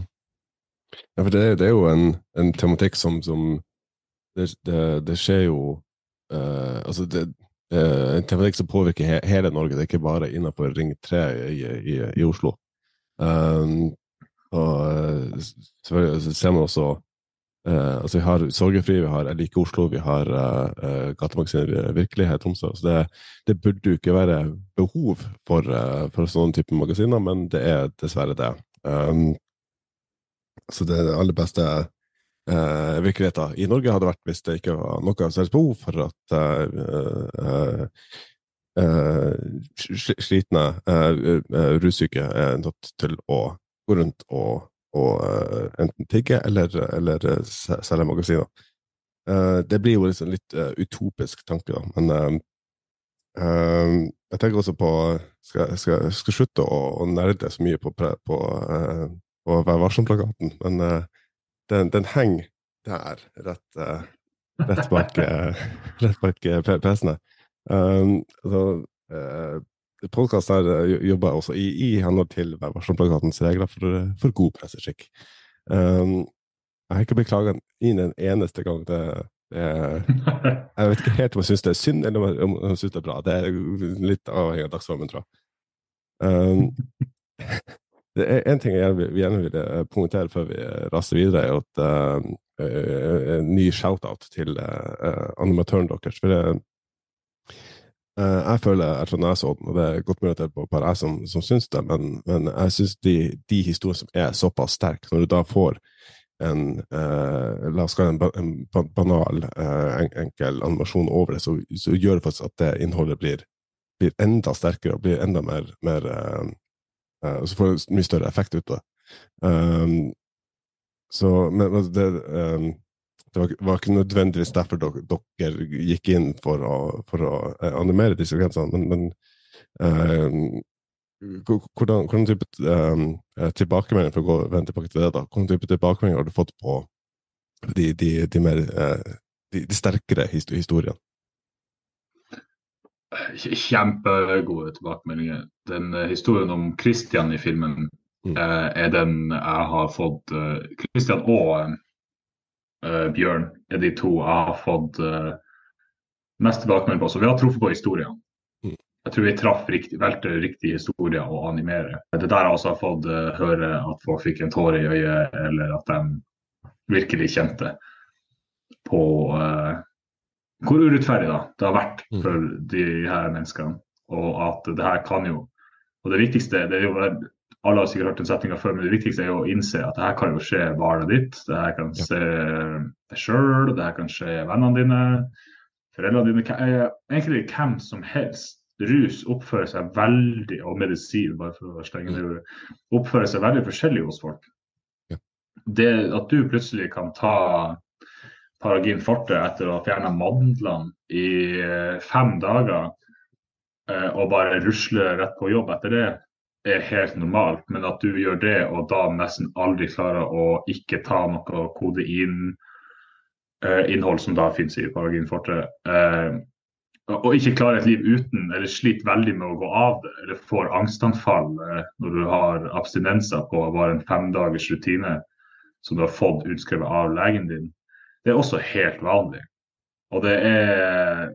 Ja, for det, det er jo en, en tematikk som, som det, det, det skjer jo eh, Altså, det er en tematikk som påvirker he, hele Norge, det er ikke bare innenfor Ring 3 i, i, i Oslo. Um, og eh, selvfølgelig ser man også eh, altså Vi har Sorgefri, vi har Jeg liker Oslo, vi har uh, Gatemagasinet Virkelighet Tromsø. Så det, det burde jo ikke være behov for, eh, for sånne type magasiner, men det er dessverre det. Um, så det aller beste uh, virkeligheten i Norge hadde vært hvis det ikke var noe særlig behov for at uh, eh, eh, sl- slitne, eh, eh, russyke er nødt til å gå rundt og, og eh, enten tigge eller, eller eh, selge magasiner. Eh, det blir jo liksom litt eh, utopisk tanke, da, men eh, eh, jeg tenker også på Skal, skal, skal slutte å, å nerde så mye på, på, eh, på Vær varsom-plakaten, men eh, den, den henger der, rett, eh, rett bak, eh, <laughs> rett bak eh, PC-ene. Um, så, uh, Podkast eh, jobber jeg også i, i henhold til Vær varsom-plakatens regler for, eh, for god presseskikk. Um, jeg har ikke beklaga inn en eneste gang. Det, det, <laughs> jeg vet ikke helt om jeg syns det er synd, eller om jeg, syns det er bra. Det er litt avhengig av dagsformen, tror jeg. Um, <laughs> det er en ting jeg gjerne vil, eh, poengtere før vi eh, raser videre, er at eh, eh, en ny shout-out til eh, eh, animatøren deres. For det, eh, jeg føler, tror når jeg så den, og det er godt mulig at det er bare jeg som, som syns det, men, men jeg syns de, de historiene som er såpass sterke, når du da får en eh, la oss kalle en, en banal, eh, en, enkel animasjon over det, så, så gjør det faktisk at det innholdet blir, blir enda sterkere og blir enda mer, mer eh, eh, så får det mye større effekt ut av det. Um, så, men det, um, det var, var ikke nødvendigvis derfor dere, dere gikk inn for å, for å eh, animere disse grensene, men, men um, hvordan, hvordan type um, eh, tilbakemelding, for å gå, vende tilbake til det, da, hvordan type tilbakemelding har du fått på de, de, de mer de, de sterkere historiene? Kjempegode tilbakemeldinger. Den historien om Christian i filmen Mm. er den jeg har fått Christian og Bjørn er de to jeg har fått eh, mest tilbakemelding på. Så vi har truffet på historiene. Mm. Jeg tror vi traff riktig, valgte riktige historier å animere. Det der jeg også har fått eh, høre at folk fikk en tåre i øyet, eller at de virkelig kjente på uh, hvor urettferdig da, det har vært Mm. for de her menneskene. Og at det her kan jo Og det viktigste det er jo Alle har sikkert hørt den setninga før, men det viktigste er jo å innse at det her kan jo skje barnet ditt. Det her kan skje deg sjøl, det her kan skje vennene dine, foreldrene dine. eh, Egentlig hvem som helst. Rus oppfører seg veldig, og medisin, bare for å slenge det oppfører seg veldig forskjellig hos folk. Det at du plutselig kan ta Paragin forte etter å ha fjerna mandlene i eh, fem dager eh, og bare rusle rett på jobb etter det, er helt normalt. Men at du gjør det og da nesten aldri klarer å ikke ta noe kodein eh, innhold som da finnes i Paragin forte, eh, og og ikke klarer et liv uten, eller sliter veldig med å gå av det, eller får angstanfall eh, når du har abstinenser på bare en femdagers rutine som du har fått utskrevet av legen din, det er også helt vanlig. Og det er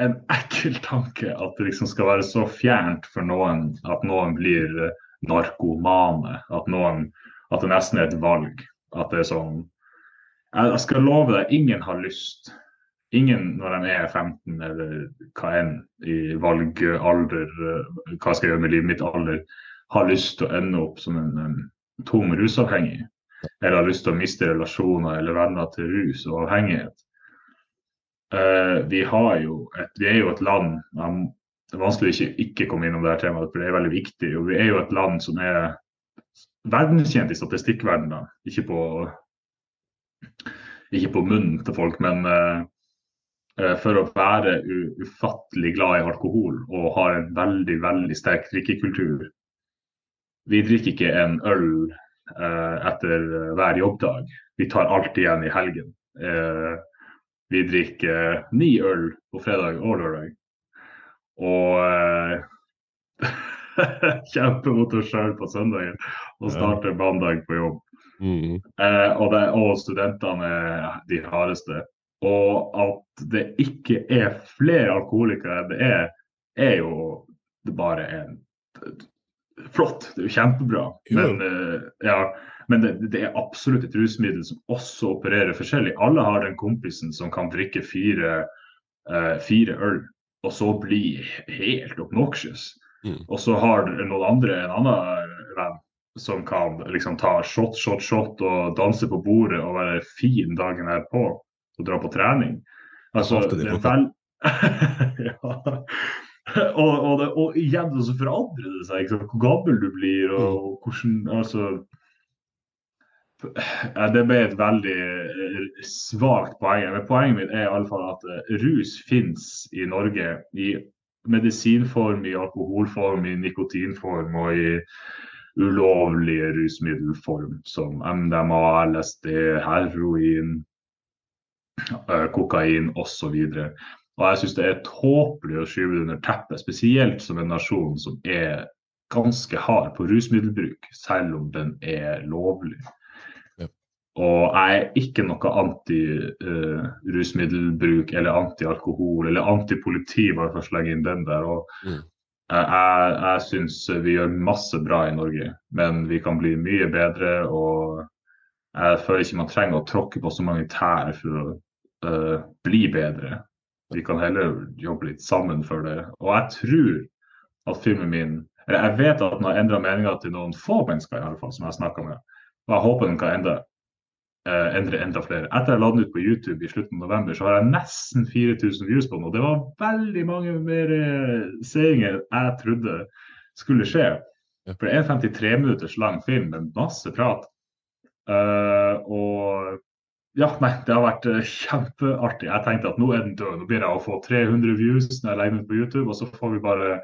en ekkel tanke at det liksom skal være så fjernt for noen at noen blir eh, narkomane. At, noen, at det nesten er et valg. At det er sånn Jeg skal love deg, ingen har lyst. Ingen når de er 15 eller hva enn i valgalder, eh, hva skal jeg gjøre med livet mitt alder, har lyst til å ende opp som en, en tung rusavhengig. eller har lyst til å miste relasjoner eller venner til rus og avhengighet. Uh, vi, et, vi, er jo et land Det er vanskelig å ikke, ikke komme innom det her temaet, for det er veldig viktig. og Vi er jo et land som er verdenskjent i statistikkverdenen. Ikke på, ikke på munnen til folk, men uh, for å være ufattelig glad i alkohol og har en veldig veldig sterk drikkekultur. Vi drikker ikke en øl uh, etter hver jobbdag. Vi tar alt igjen i helgen. Uh, vi drikker ni øl på fredag og lørdag. Og <laughs> kjemper mot oss sjøl på søndagen og starter mandag på jobb. Mm. Eh, og, det, og, studentene er de hardeste. Og at det ikke er flere alkoholikere enn det er, er jo det bare en flott. Det er jo kjempebra. Men, uh, ja, men det, det, er absolutt et rusmiddel som også opererer forskjellig. Alle har den kompisen som kan drikke fire, uh, fire øl og så bli helt obnoxious. Mm. Og så har noen andre en annen venn som kan liksom ta shot, shot, shot og danse på bordet og være fin dagen her på og dra på trening. Altså, det vel... <laughs> ja. <laughs> og, og, det, og, igjen så forandrer det seg. Ikke? Hvor gammel du blir og, og mm. hvordan altså, det ble et veldig eh, svakt poeng. Men poenget mitt er i alle fall at eh, rus finnes i Norge i medisinform, i alkoholform, i nikotinform og i ulovlige rusmiddelform som MDMA, LSD, heroin, eh, kokain osv. Og jeg syns det er tåpelig å skyve det under teppet, spesielt som en nasjon som er ganske hard på rusmiddelbruk, selv om den er lovlig. Og jeg er ikke noe anti-rusmiddelbruk uh, eller anti-alkohol eller anti-politi, bare for å slenge inn den der. Og mm. jeg, jeg syns vi gjør masse bra i Norge, men vi kan bli mye bedre. Og jeg føler ikke man trenger å tråkke på så mange tær for å uh, bli bedre. Vi kan heller jobbe litt sammen for det. Og jeg tror at filmen min Eller jeg vet at den har endra meninga til noen få mennesker, i alle fall, som jeg har snakka med. Og jeg håper den kan endre eh, endre enda flere. Etter jeg la den ut på YouTube i slutten av november, så har jeg nesten 4000 views på den. Og det var veldig mange mer uh, seinger jeg trodde skulle skje. For det er en 53 minutters lang film med masse prat. Uh, og ja, nei, det har vært kjempeartig. Jeg tenkte at nå er den død. Nå blir jeg å få 300 views når jeg legger den ut på YouTube, og så får vi bare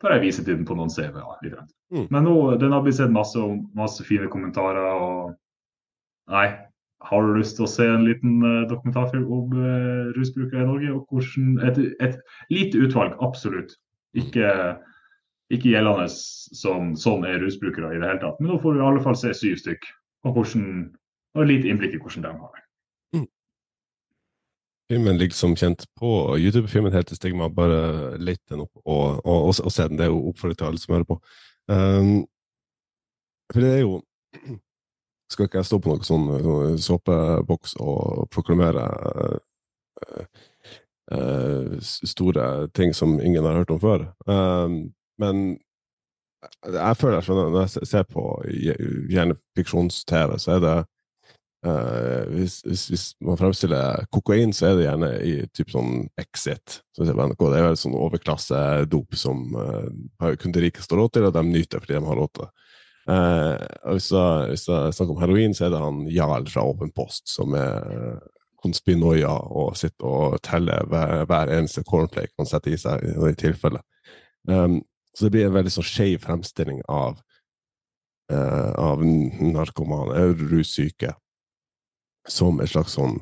får jeg vise til den på noen CV-er. Mm. Men nå, den har blitt sett masse, masse fine kommentarer. og Nei. Har du lyst til å se en liten uh, dokumentarfilm om uh, rusbrukere i Norge? og hvordan, et, et, lite utvalg, absolutt. Ikke, ikke gjeldende som sånn er rusbrukere i det hele tatt. Men nå får vi i alle fall se syv stykk, og, hvordan, og litt innblikk i hvordan de har det. Mm. Filmen ligger som kjent på YouTube-filmen heter Stigma. Bare let den opp og, og, og, og, se den. Det er jo oppfordring til alle som hører på. Um, for det er jo skal ikke jeg stå på noen sånn, sånn såpeboks og proklamere uh, uh, store ting som ingen har hørt om før. Um, men jeg føler at når jeg ser på gjerne fiksjons-TV, så er det uh, hvis, hvis, hvis, man fremstiller kokain, så er det gjerne i typ sånn Exit. Så det er en sånn overklassedop som uh, kun de rikeste har råd til, og de nyter fordi de har råd til det. Uh, hvis det er snakk om heroin, så er det han Jarl fra Åpen post som er konspinoia og sitter og teller hver, hver eneste cornflake man setter i seg i, tilfelle. Um, så det blir en veldig sånn skeiv fremstilling av, av narkomane, russyke, som et slags sånn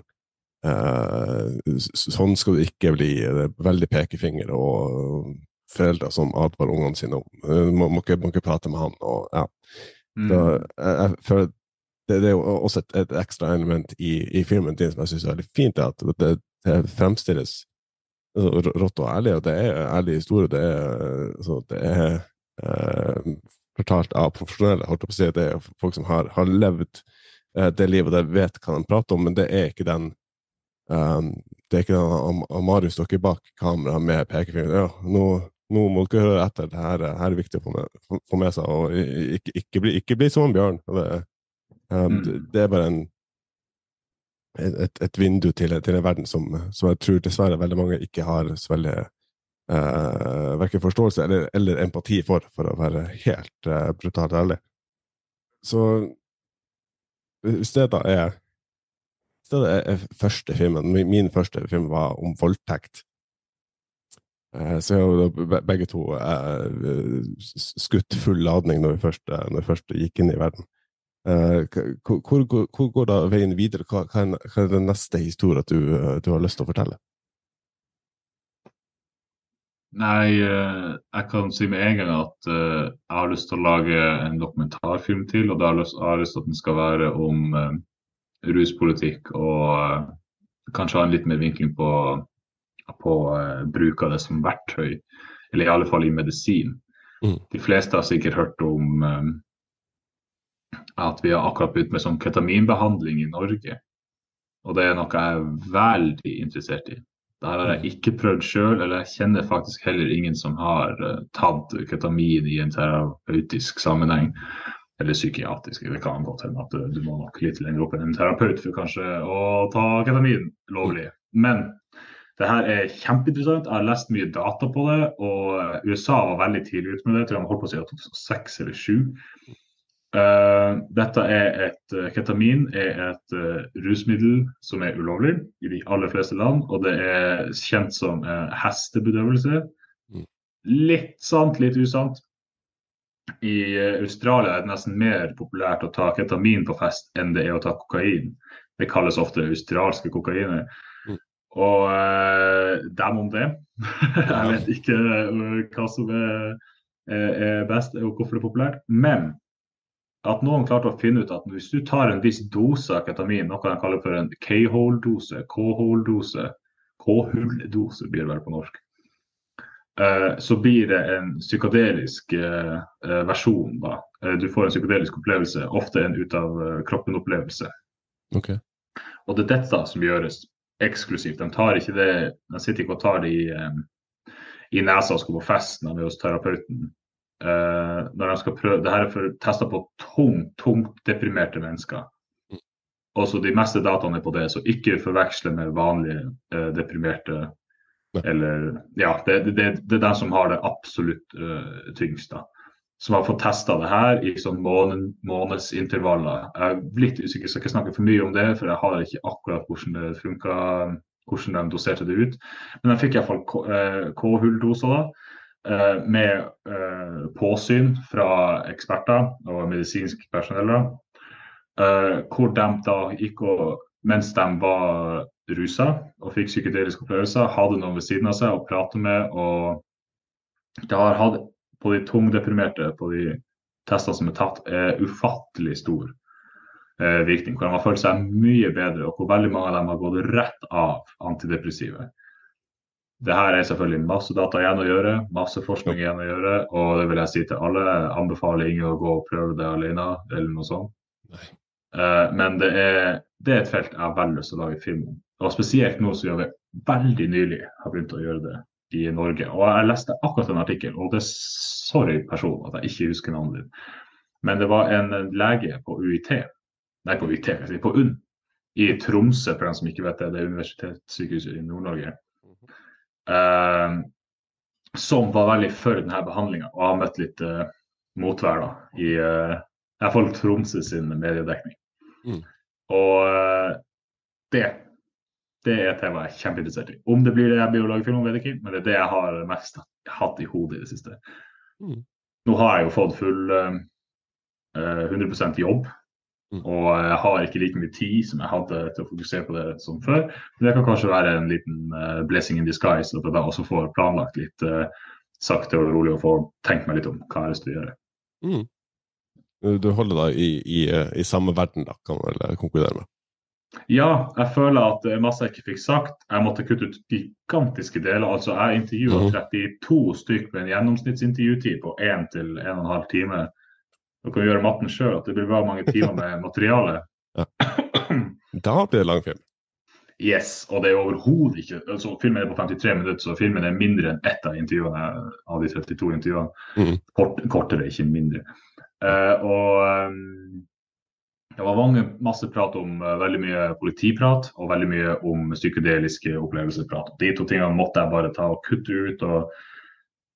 uh, Sånn skal du ikke bli. Det er veldig pekefinger og foreldre som advarer ungene sine om. Må, må, ikke, må ikke prate med han. Og, ja. Mm. Da, jeg, jeg det, det, er jo også et, et ekstra element i, i, filmen din som jeg syns er veldig fint, er at det, det fremstilles altså, rått og ærlig, og det er ærlig historie. Det er, så det er eh, fortalt av profesjonelle. holdt på å si, Det er folk som har, har levd eh, det livet, der det vet hva de prater om, men det er ikke den um, det er ikke den Marius dere bak kamera med pekefinger. Ja, nå nå må dere høre etter. Det her, her er viktig å få med, få med seg. Og ikke, ikke, bli, ikke, bli, som en bjørn. Det, Um, Mm. det, det er bare en et, et vindu til, til en verden som, som jeg tror dessverre veldig mange ikke har så veldig uh, verken forståelse eller, eller empati for, for å være helt uh, brutalt ærlig. Så hvis det da er hvis det er, første filmen Min, første film var om voldtekt. Eh, Så er jo begge to eh, skutt full ladning når vi først, eh, når vi først gikk inn i verden. Hvor, hvor, hvor går da veien videre? Hva, hva, er, den neste historien du, du har lyst til å fortelle? Nei, eh, jeg kan si med en gang at eh, jeg har lyst til å lage en dokumentarfilm til, og da har jeg lyst, til at den skal være om eh, ruspolitikk og kanskje ha en litt mer vinkling på, på bruk av det som verktøy, eller i alle fall i medisin. Mm. De fleste har sikkert hørt om at vi har akkurat begynt med sånn ketaminbehandling i Norge. Og det er noe jeg er veldig interessert i. Det har jeg ikke prøvd sjøl, eller jeg kjenner faktisk heller ingen som har eh, tatt ketamin i en terapeutisk sammenheng. Eller psykiatrisk. Det kan godt hende at du, må nok litt lenger opp enn en terapeut for kanskje å ta ketamin lovlig. Men det her er kjempeinteressant. Jeg har lest mye data på det, og USA var veldig tidlig ute med det. Jeg tror de holdt på å si 2006 eller 2007. Eh, dette er et eh, Ketamin er et eh, rusmiddel som er ulovlig i de aller fleste land, og det er kjent som hestebedøvelse. Mm. Litt sant, litt usant. I Australia er det nesten mer populært å ta ketamin på fest enn det er å ta kokain. Det kalles ofte australske kokainer. Mm. Og eh, dem om det. <laughs> Jeg vet ikke hva som er, er best og hvorfor det er populært. Men at noen klarte å finne ut at hvis du tar en viss dose av ketamin, noe de kaller for en K-hole-dose, K-hole-dose, K-hull-dose blir det vel på norsk, eh, så blir det en psykadelisk eh, eh, versjon. da. Du får en psykadelisk opplevelse, ofte en ut av eh, kroppen-opplevelse. Okay. Og det er dette som gjøres eksklusivt. De tar ikke det, de sitter ikke og tar det i, i nesa og skal på fest er hos terapeuten. Eh, når jeg skal prøve, det her er for testa på tungt, tungt deprimerte mennesker. Mm. Også de meste dataene er på det, så ikke forveksle med vanlige uh, deprimerte. Nei. Eller Ja, det, det, det, det er den som har det absolutt uh, tyngst. da som har fått testa det her i sånn måned, månedsintervaller. Jeg er litt usikker, skal ikke snakke for mye om det, for jeg har ikke akkurat hvordan det funka, hvordan de doserte det ut. Men jeg fikk iallfall K-hulldoser da, med eh, påsyn fra eksperter og medisinsk personell. eh, Hvor de da gikk og, mens de var rusa og fikk psykedeliske opplevelser, hadde noen ved siden av seg å prate med. og det har hatt på de tungdeprimerte på de testene som er tatt, er ufattelig stor eh, virkning. Hvor de har følt seg mye bedre, og hvor veldig mange av dem har gått rett av antidepressive. Det her er selvfølgelig masse data igjen å gjøre, masse forskning igjen å gjøre. Og det vil jeg si til alle. Jeg anbefaler ingen å gå og prøve det alene, eller noe sånt. Eh, men det er, det er et felt jeg har veldig lyst til å lage film om. Og spesielt nå som vi veldig nylig har begynt å gjøre det i Norge. Og jeg leste akkurat en artikkel, og det er sorry person at jeg ikke husker navnet ditt. Men det var en lege på UiT, nei på UiT, på UNN, i Tromsø, for dem som ikke vet det, det er universitetssykehuset i Nord-Norge, som var veldig for denne behandlinga, og har møtt litt eh, motvær da, i eh, i hvert fall Tromsø sin mediedekning. Mm. Og eh, det det er et tema jeg er kjempeinteressert i. Om det blir det jeg blir å lage film om, vet jeg ikke, men det er det jeg har mest hatt i hodet i det siste. Mm. Nå har jeg jo fått full eh, eh, 100% jobb. Og jeg har ikke like mye tid som jeg hadde til å fokusere på det som før. Men det kan kanskje være en liten uh, blessing in disguise, at jeg da også får planlagt litt uh, sakte og rolig og får tenkt meg litt om hva jeg har lyst til å gjøre. Mm. Du holder deg i, i, eh, i samme verden, da, kan man vel eh, konkludere med. Ja, jeg føler at det er masse jeg ikke fikk sagt. Jeg måtte kutte ut gigantiske deler. Altså, Jeg intervjua Mhm. 32 stykker med en gjennomsnittsintervjutid på 1 til 1 12 time. Du kan gjøre matten sjøl, at det blir bra mange timer med <laughs> materiale. <clears throat> Da blir det lang film. Yes, og det er overhodet ikke altså, Filmen er på 53 minutter, så filmen er mindre enn ett av intervjuene av de 32 intervjuene. Mm. Kort, kortere, ikke mindre. Uh, og um, det var mange, masse prat om uh, veldig mye politiprat og veldig mye om psykedeliske opplevelsesprat. De to tingene måtte jeg bare ta og kutte ut og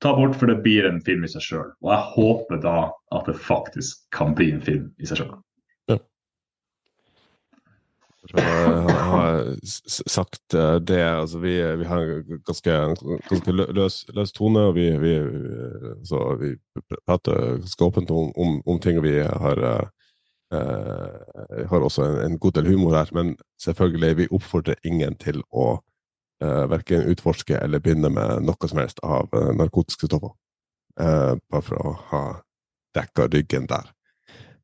ta bort, for det blir en film i seg sjøl. Og jeg håper da at det faktisk kan bli en film i seg sjøl. Jeg har sagt eh, det altså vi, vi har ganske, ganske løs, løs, tone, og vi, vi, vi prater ganske åpent om, om, om, ting. Og vi har, uh, har også en, en, god del humor her. Men selvfølgelig, vi oppfordrer ingen til å uh, verken utforske eller begynne med noe som helst av uh, narkotiske stoffer. Uh, bare for å ha dekka ryggen der.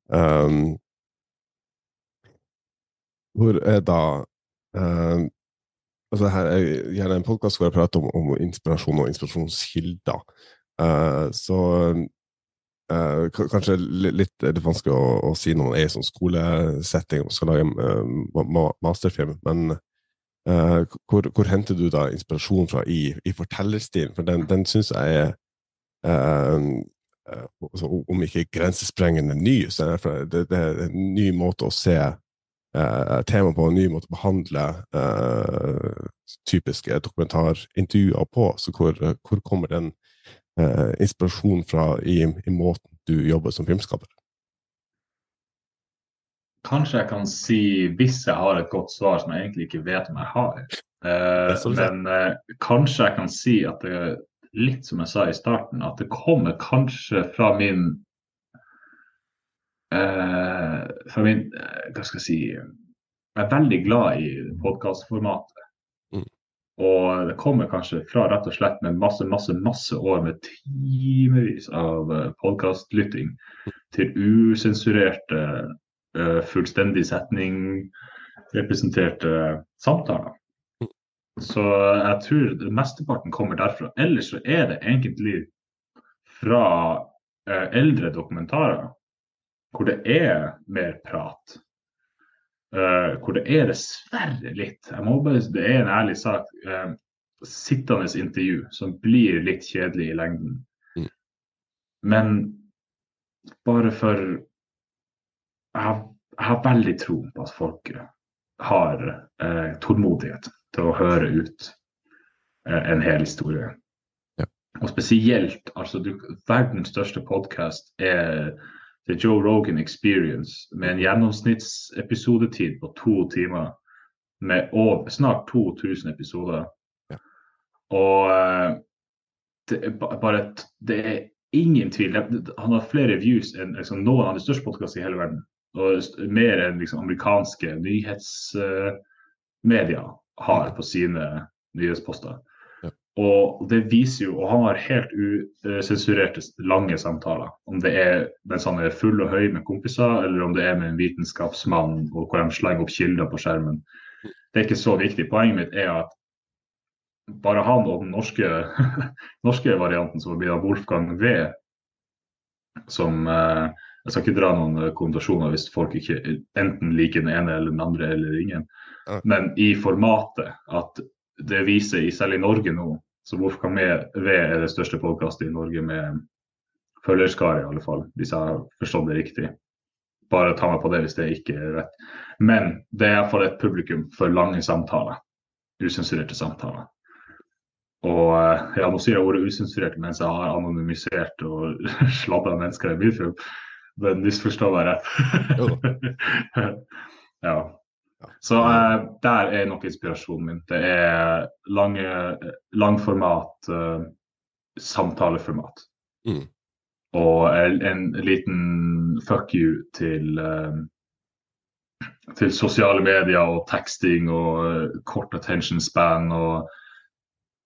Um, hvor er da uh, altså her er gjerne en podkast hvor jeg prater om, om, inspirasjon og inspirasjonskilder. Uh, så uh, kanskje litt, litt vanskelig å, å, si når man er i sånn skolesetting og skal lage en masterfilm, men hvor, hvor, henter du da inspirasjon fra i, i fortellerstilen? For den, den syns jeg er altså, om ikke grensesprengende ny, så er det, det, er en ny måte å se uh, tema på en ny måte å behandle uh, typiske dokumentarintervjuer på. Så hvor, hvor kommer den uh, inspirasjonen fra i, i, måten du jobber som filmskaper? Kanskje jeg kan si, hvis jeg har et godt svar som jeg egentlig ikke vet om jeg har. men kanskje jeg kan si at det er litt som jeg sa i starten, at det kommer kanskje fra min eh, Fra min, uh, hva skal jeg si Jeg er veldig glad i podkastformatet. Mm. Og det kommer kanskje fra rett og slett med masse, masse, masse år med timevis av uh, podkastlytting mm. til usensurerte, fullstendig setning representerte samtaler. Så jeg tror mesteparten kommer derfra. Ellers så er det egentlig fra eldre dokumentarer hvor det er mer prat. Uh, hvor det er dessverre litt jeg må bare, Det er en ærlig sak. Sittende intervju som blir litt kjedelig i lengden. Mm. Men bare for jeg har, jeg har, veldig tro på at folk har eh, tålmodighet til å høre ut en hel historie. Ja. Og spesielt altså du, verdens største podkast er The Joe Rogan Experience med en gjennomsnittsepisodetid på to timer. Med over, snart 2000 episoder. Ja. Og eh, det er bare Det er ingen tvil. Han har flere views enn liksom, noen av de største podkastene i hele verden. Mer enn liksom, amerikanske nyhetsmedier uh, har på sine nyhetsposter. Og det viser jo, og han har helt usensurerte lange samtaler. Om det er mens han er full og høy med kompiser, eller om det er med en vitenskapsmann og hvor de slenger opp kilder på skjermen. Det er ikke så viktig. Poenget mitt er at bare han og den norske, <laughs> norske varianten, som blir av Wolfgang V, som eh, Jeg skal ikke dra noen konnotasjoner hvis folk ikke enten liker den ene eller den andre eller ingen. Men i formatet at det viser, selv i Norge nå, så Wolfgang vi er det største podkastet i Norge med følgerskare, i alle fall, hvis jeg har forstått det riktig. Bare ta meg på det hvis det ikke er rett. Men det er iallfall et publikum for lange samtaler. Usensurerte samtaler. Og eh, ja, nå sier jeg ordet usensurert mens jeg har anonymisert og <laughs> sladda mennesker i min film. Men misforstår bare. <laughs> ja. Så uh, der er nok inspirasjonen min. Det er lange, langformat, uh, samtaleformat. Mm. Og en, en, liten fuck you til uh, til sosiale medier og teksting og kort attention span og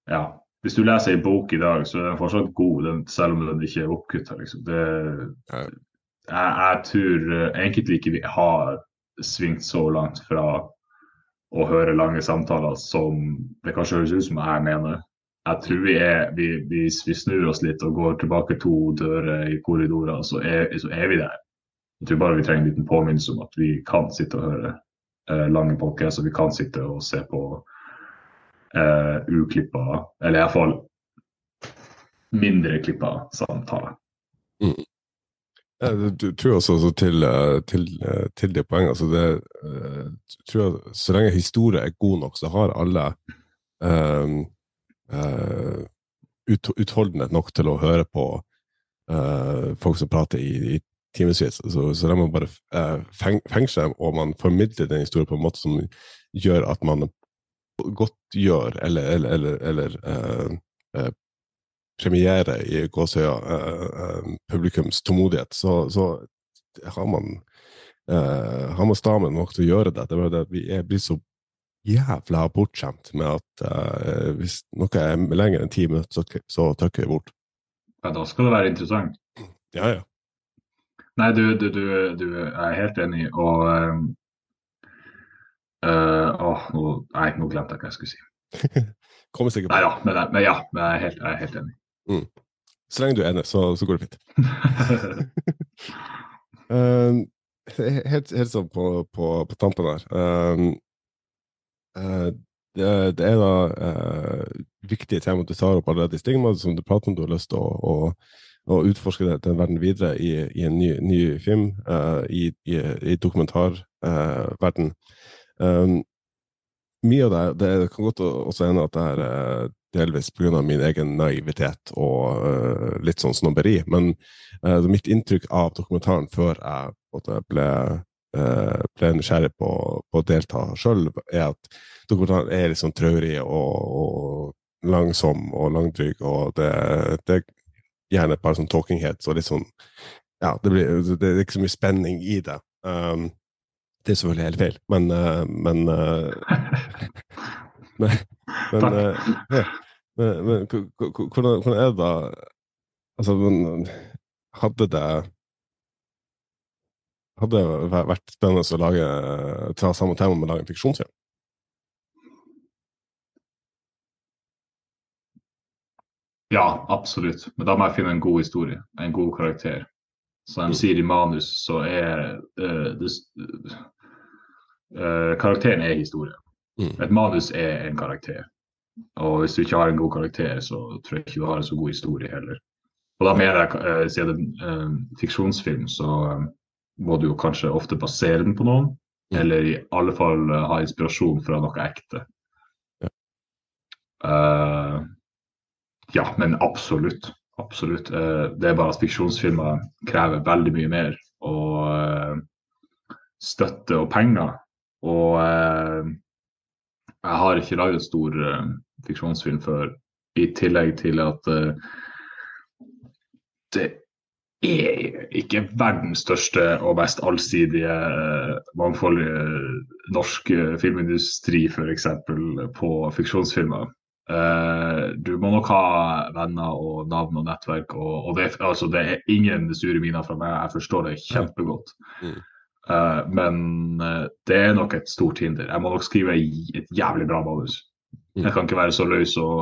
ja. Hvis du leser en bok i dag, så er den fortsatt god, den, selv om den ikke er oppkutta. Liksom. Jeg, jeg, tror egentlig ikke vi har svingt så langt fra å høre lange samtaler som det kanskje høres ut som jeg mener. Jeg tror vi er, vi, Hvis vi snur oss litt og går tilbake to dører i korridorer, så er, så er vi der. Jeg tror bare vi trenger en liten påminnelse om at vi kan sitte og høre eh, lange podcaster. Vi kan sitte og se på eh, uklippa, eller iallfall mindre klippa samtaler. Mm. Jeg tror også også til, eh, til, eh, til de poengene altså det, uh, jeg, Så lenge historie er god nok, så har alle um, uh, ut, utholdenhet nok til å høre på uh, folk som prater i, i timevis. Så, så må man bare feng, fengsle dem, og man formidler den historien på en måte som gjør at man godtgjør eller, eller, eller, eller premiere i gåsøya uh, uh, publikums tålmodighet, så, så, har man eh, har man stammen nok til å gjøre det. Det er det at vi er blitt så jævla bortskjemt med at eh, hvis noe er lenger enn ti minutter, så, så trykker vi bort. Ja, da skal det være interessant. Ja, ja. Nei, du, du, du, du er helt enig, og um, uh, Åh, nå, nei, nå glemte jeg hva jeg skulle si. <laughs> Kommer sikkert på. Nei, ja, men, men ja, men jeg er helt, jeg er helt enig. Mm. Så lenge du er enig, så, så går det fint. <laughs> um, helt, helt sånn på, på, på tampen her um, uh, det, det, er da uh, viktige tema du tar opp allerede i Stigma, som du prater om du har lyst til å, å, å utforske det, den verden videre i, i en ny, ny film, uh, i, i, i dokumentarverden. Um, mye av det, det kan godt også hende at det er delvis pga. min egen naivitet og uh, litt sånn snobberi. Men uh, mitt inntrykk av dokumentaren før jeg ble, uh, ble nysgjerrig på, på, å delta sjøl, er at dokumentaren er litt sånn traurig og, og, langsom og langdryg, og det, det er gjerne bare sånn talking heads og litt sånn Ja, det, blir, det er ikke så mye spenning i det. Um, det er selvfølgelig helt feil, men, men <laughs> Men, men. Men, men hvordan, hvordan, er det da Altså, hadde det Hadde det vært spennende å lage, ta samme tema, men lage en fiksjonsfilm? Ja, absolutt. Men da må jeg finne en god historie, en god karakter. Som de mm. sier i manus, så er uh, det, uh, Karakteren er historie. Mm. Et manus er en karakter. Og hvis du ikke har en god karakter, så tror jeg ikke du har en så god historie heller. Og da mener jeg, uh, siden en fiksjonsfilm, så um, må du jo kanskje ofte basere den på noen. Eller i alle fall uh, ha inspirasjon fra noe ekte. Ja, ja men absolutt. Absolutt. det er bare at fiksjonsfilmer krever veldig mye mer. Og støtte og penger. Og jeg har ikke laget en stor uh, fiksjonsfilm før, i tillegg til at uh, det er ikke verdens største og mest allsidige, uh, mangfoldige norsk filmindustri f.eks. på fiksjonsfilmer. du må nok ha venner og navn og nettverk, og, og det, altså, det, er ingen sure miner fra meg. Jeg forstår det kjempegodt. Mm. Uh, men uh, det er nok et stort hinder. Jeg må nok skrive et jævlig bra manus. Mm. Jeg kan ikke være så løs og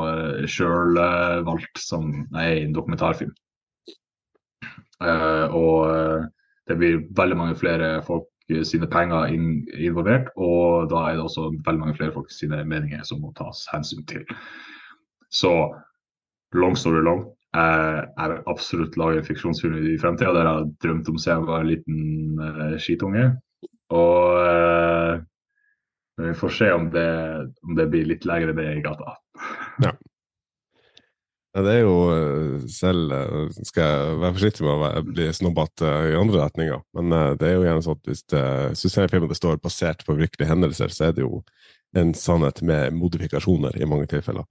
uh, valgt som jeg er i en dokumentarfilm. Uh, og det blir veldig mange flere folk sine penger in involvert, og da er det også veldig mange flere folk sine meninger som må tas hensyn til. Så long story long, jeg vil absolutt lage en fiksjonsfilm i fremtida der jeg har drømt om siden jeg var en liten uh, skitunge. Og uh, vi får se om det, om det blir litt lenger det i gata. Ja. ja. Det er jo eh, selv Skal jeg være forsiktig med å bli snobbete i andre retninger, men det er jo gjerne sånn at hvis det, systemfilmen det står basert på virkelige hendelser, så er det jo en sannhet med modifikasjoner i mange tilfeller.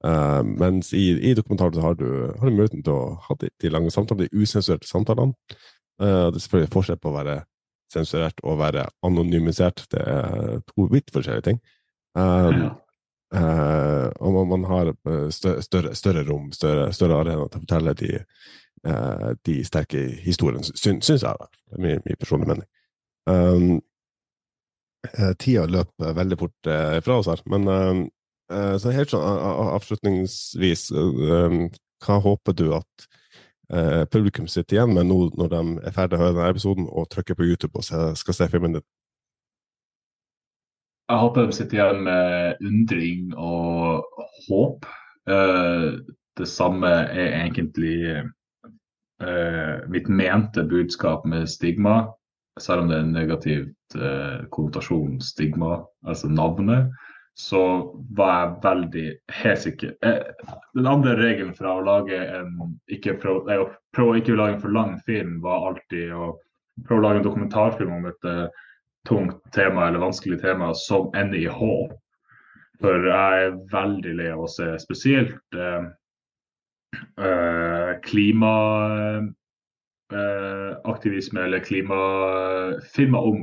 Uh, mens i, i dokumentaren så har du, har du muligheten til å ha de, de lange samtalene, de usensurerte samtalene. Uh, det er selvfølgelig forskjell på å være sensurert og være anonymisert. Det er to vidt forskjellige ting. Um, uh, og man, man har større, større, rom, større, større arena til å fortelle de, de sterke historiene, syns jeg. Da. Det er min, min personlige mening. Um, tida løper veldig fort fra oss her, men så helt sånn avslutningsvis, eh, hva håper du at eh, publikum sitter igjen med nå når de er ferdig å høre denne episoden og trykker på YouTube og skal se filmen din? Jeg håper de sitter igjen med undring og håp. Det samme er egentlig eh, mitt mente budskap med stigma, selv om det er en negativt eh, konnotasjon, stigma, altså navnet, så var jeg veldig helt sikker eh, Den andre regelen fra å lage en ikke prøve, nei, prøve å ikke lage en for lang film, var alltid å prøve å lage en dokumentarfilm om et uh, tungt tema eller vanskelig tema som ender i håp. For jeg er veldig lei av å se spesielt eh, uh, klimaaktivisme eller klimafilmer om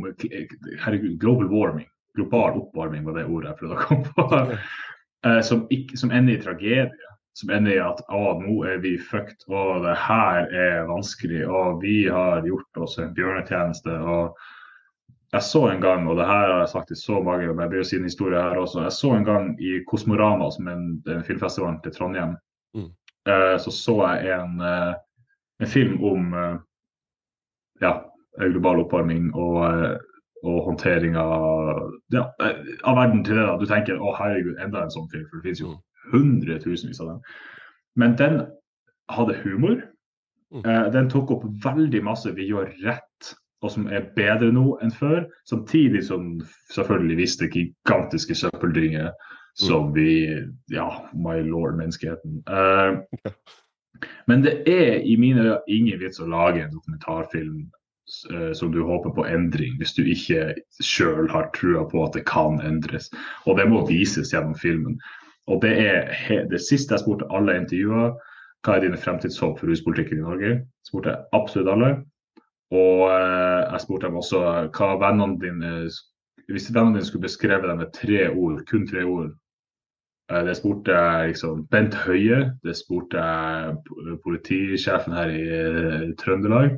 herregud, global warming. Global oppvarming var det ordet jeg prøvde å komme på. som, ikke, som ender i tragedie som ender i at å, nå er vi fucked, og det her er vanskelig, og vi har gjort oss en bjørnetjeneste. og Jeg så en gang, og det her har jeg sagt i så mange men jeg blir jo si en historie her også, jeg så en gang i Kosmorama, som er en filmfestivalen til Trondheim, mm. eh, så så jeg en, eh, en film om eh, ja, global oppvarming og, eh, og håndtering av, ja, av verden til det. da. Du tenker å herregud, enda en sånn film, for det finnes jo hundretusenvis av dem. Men den hadde humor. Mm. Eh, den tok opp veldig masse vi gjør rett, og som er bedre nå enn før. Samtidig som selvfølgelig viste gigantiske søppeldringer som mm. vi Ja, my lord, menneskeheten. Eh, <laughs> men det er i mine øyne ingen vits å lage en dokumentarfilm som du håper på endring, hvis du ikke sjøl har trua på at det kan endres. Og det må vises gjennom filmen. Og det er det siste jeg spurte alle intervjuer. Hva er dine fremtidshåp for ruspolitikken i Norge? Jeg spurte absolutt alle. Og eh, jeg spurte dem også hva vennene dine Hvis vennene dine skulle beskrevet dem med tre ord, kun tre ord eh, Det spurte jeg liksom Bent Høie, det spurte jeg politisjefen her i eh, Trøndelag.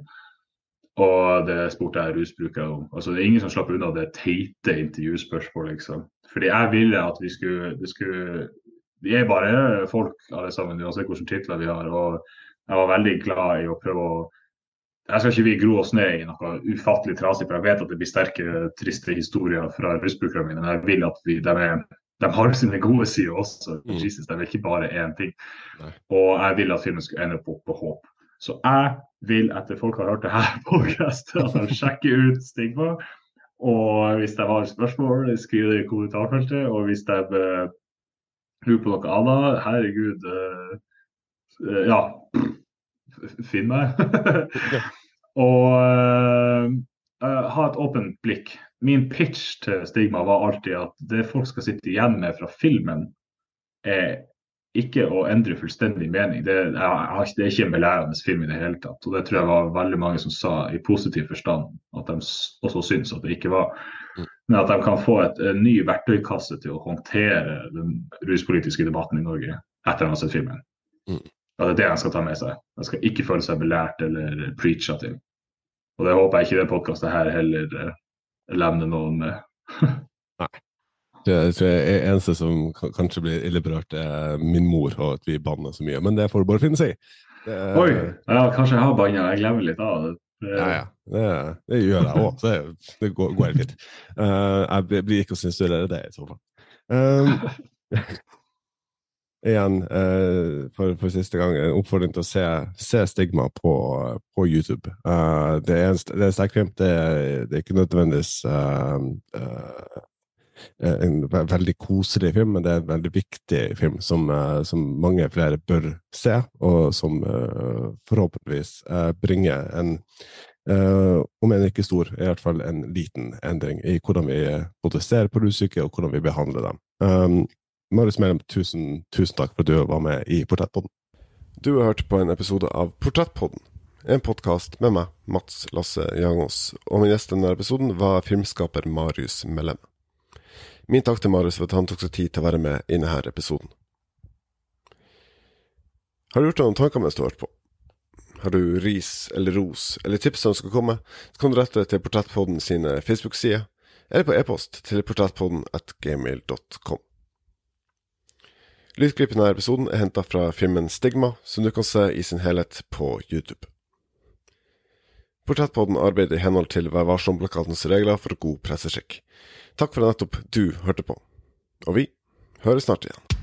Og det spurte jeg rusbrukere om. Altså, det er ingen som slapper unna det teite intervjuspørsmålet, liksom. Fordi jeg ville at vi skulle, vi skulle Vi er bare folk alle sammen, uansett hvilke titler vi har. Og jeg var veldig glad i å prøve å Jeg skal ikke vi gro oss ned i noe ufattelig trasig, for jeg vet at det blir sterke, triste historier fra rusbrukerne mine. Men jeg vil at vi, de, er, de har sine gode sider også. Mm. Jesus, de er ikke bare én ting. Nei. Og jeg vil at filmen skulle ende opp på håp. Så jeg vil, etter folk har hørt det her <laughs> podcastet, at de sjekker ut Stigma. Og hvis de har spørsmål, skriv det i kommentarfeltet. Og hvis de uh, lurer på noe annet, herregud uh, Ja, <clears throat> finn meg. <laughs> og uh, ha et åpent blikk. Min pitch til Stigma var alltid at det folk skal sitte igjen med fra filmen, er ikke å endre fullstendig mening. Det, er, det er ikke en belærende film i det hele tatt. Og det tror jeg var veldig mange som sa i positiv forstand at de også syns at det ikke var. Mm. Men at de kan få et, en ny verktøykasse til å håndtere den ruspolitiske debatten i Norge etter at de har sett filmen. Mm. Ja, det er det de skal ta med seg. De skal ikke føle seg belært eller preacha til. Og det håper jeg ikke det podkastet her heller eh, levner noen med. <laughs> Nei. Jeg tror jeg er eneste som kanskje blir ille berørt, er min mor, og at vi banner så mye. Men det får du bare finne seg i. Oi! Ja, kanskje jeg har banna. Jeg glemmer litt av det. Ja, ja. Det, det gjør jeg òg, så det, det går, går helt fint. Uh, jeg blir ikke å sensurere det, i så fall. Um, <laughs> igjen, uh, for, for, siste gang, en oppfordring til å se, se Stigma på, på YouTube. Uh, det er, en, det er sterk film. Det, det, er ikke nødvendigvis Eh, en veldig koselig film, men det er en veldig viktig film som, eh, som mange flere bør se, og som uh, forhåpentligvis bringer en, om en ikke stor, i hvert fall en liten endring i hvordan vi både ser på russyke, og hvordan vi behandler dem. Um, Marius Mellem, tusen, tusen takk for at du var med i Portrettpodden. Du har hørt på en episode av Portrettpodden. En podkast med meg, Mats Lasse Jangås, og min gjest i denne episoden var filmskaper Marius Mellem. Min takk til Marius for at han tok seg tid til å være med i denne episoden. Har du gjort deg noen tanker mens du har hørt på? Har du ris eller ros eller tips som skal komme, så kan du rette til Portrettpodden sine Facebook-sider, eller på e-post til portrettpodden at gmail.com. Lydklippen denne episoden er henta fra filmen Stigma, som du kan se i sin helhet på YouTube. Portrettpodden arbeider i henhold til Vær varsom-plakatens regler for god presseskikk. Takk for at nettopp du hørte på. Og vi høres snart igjen.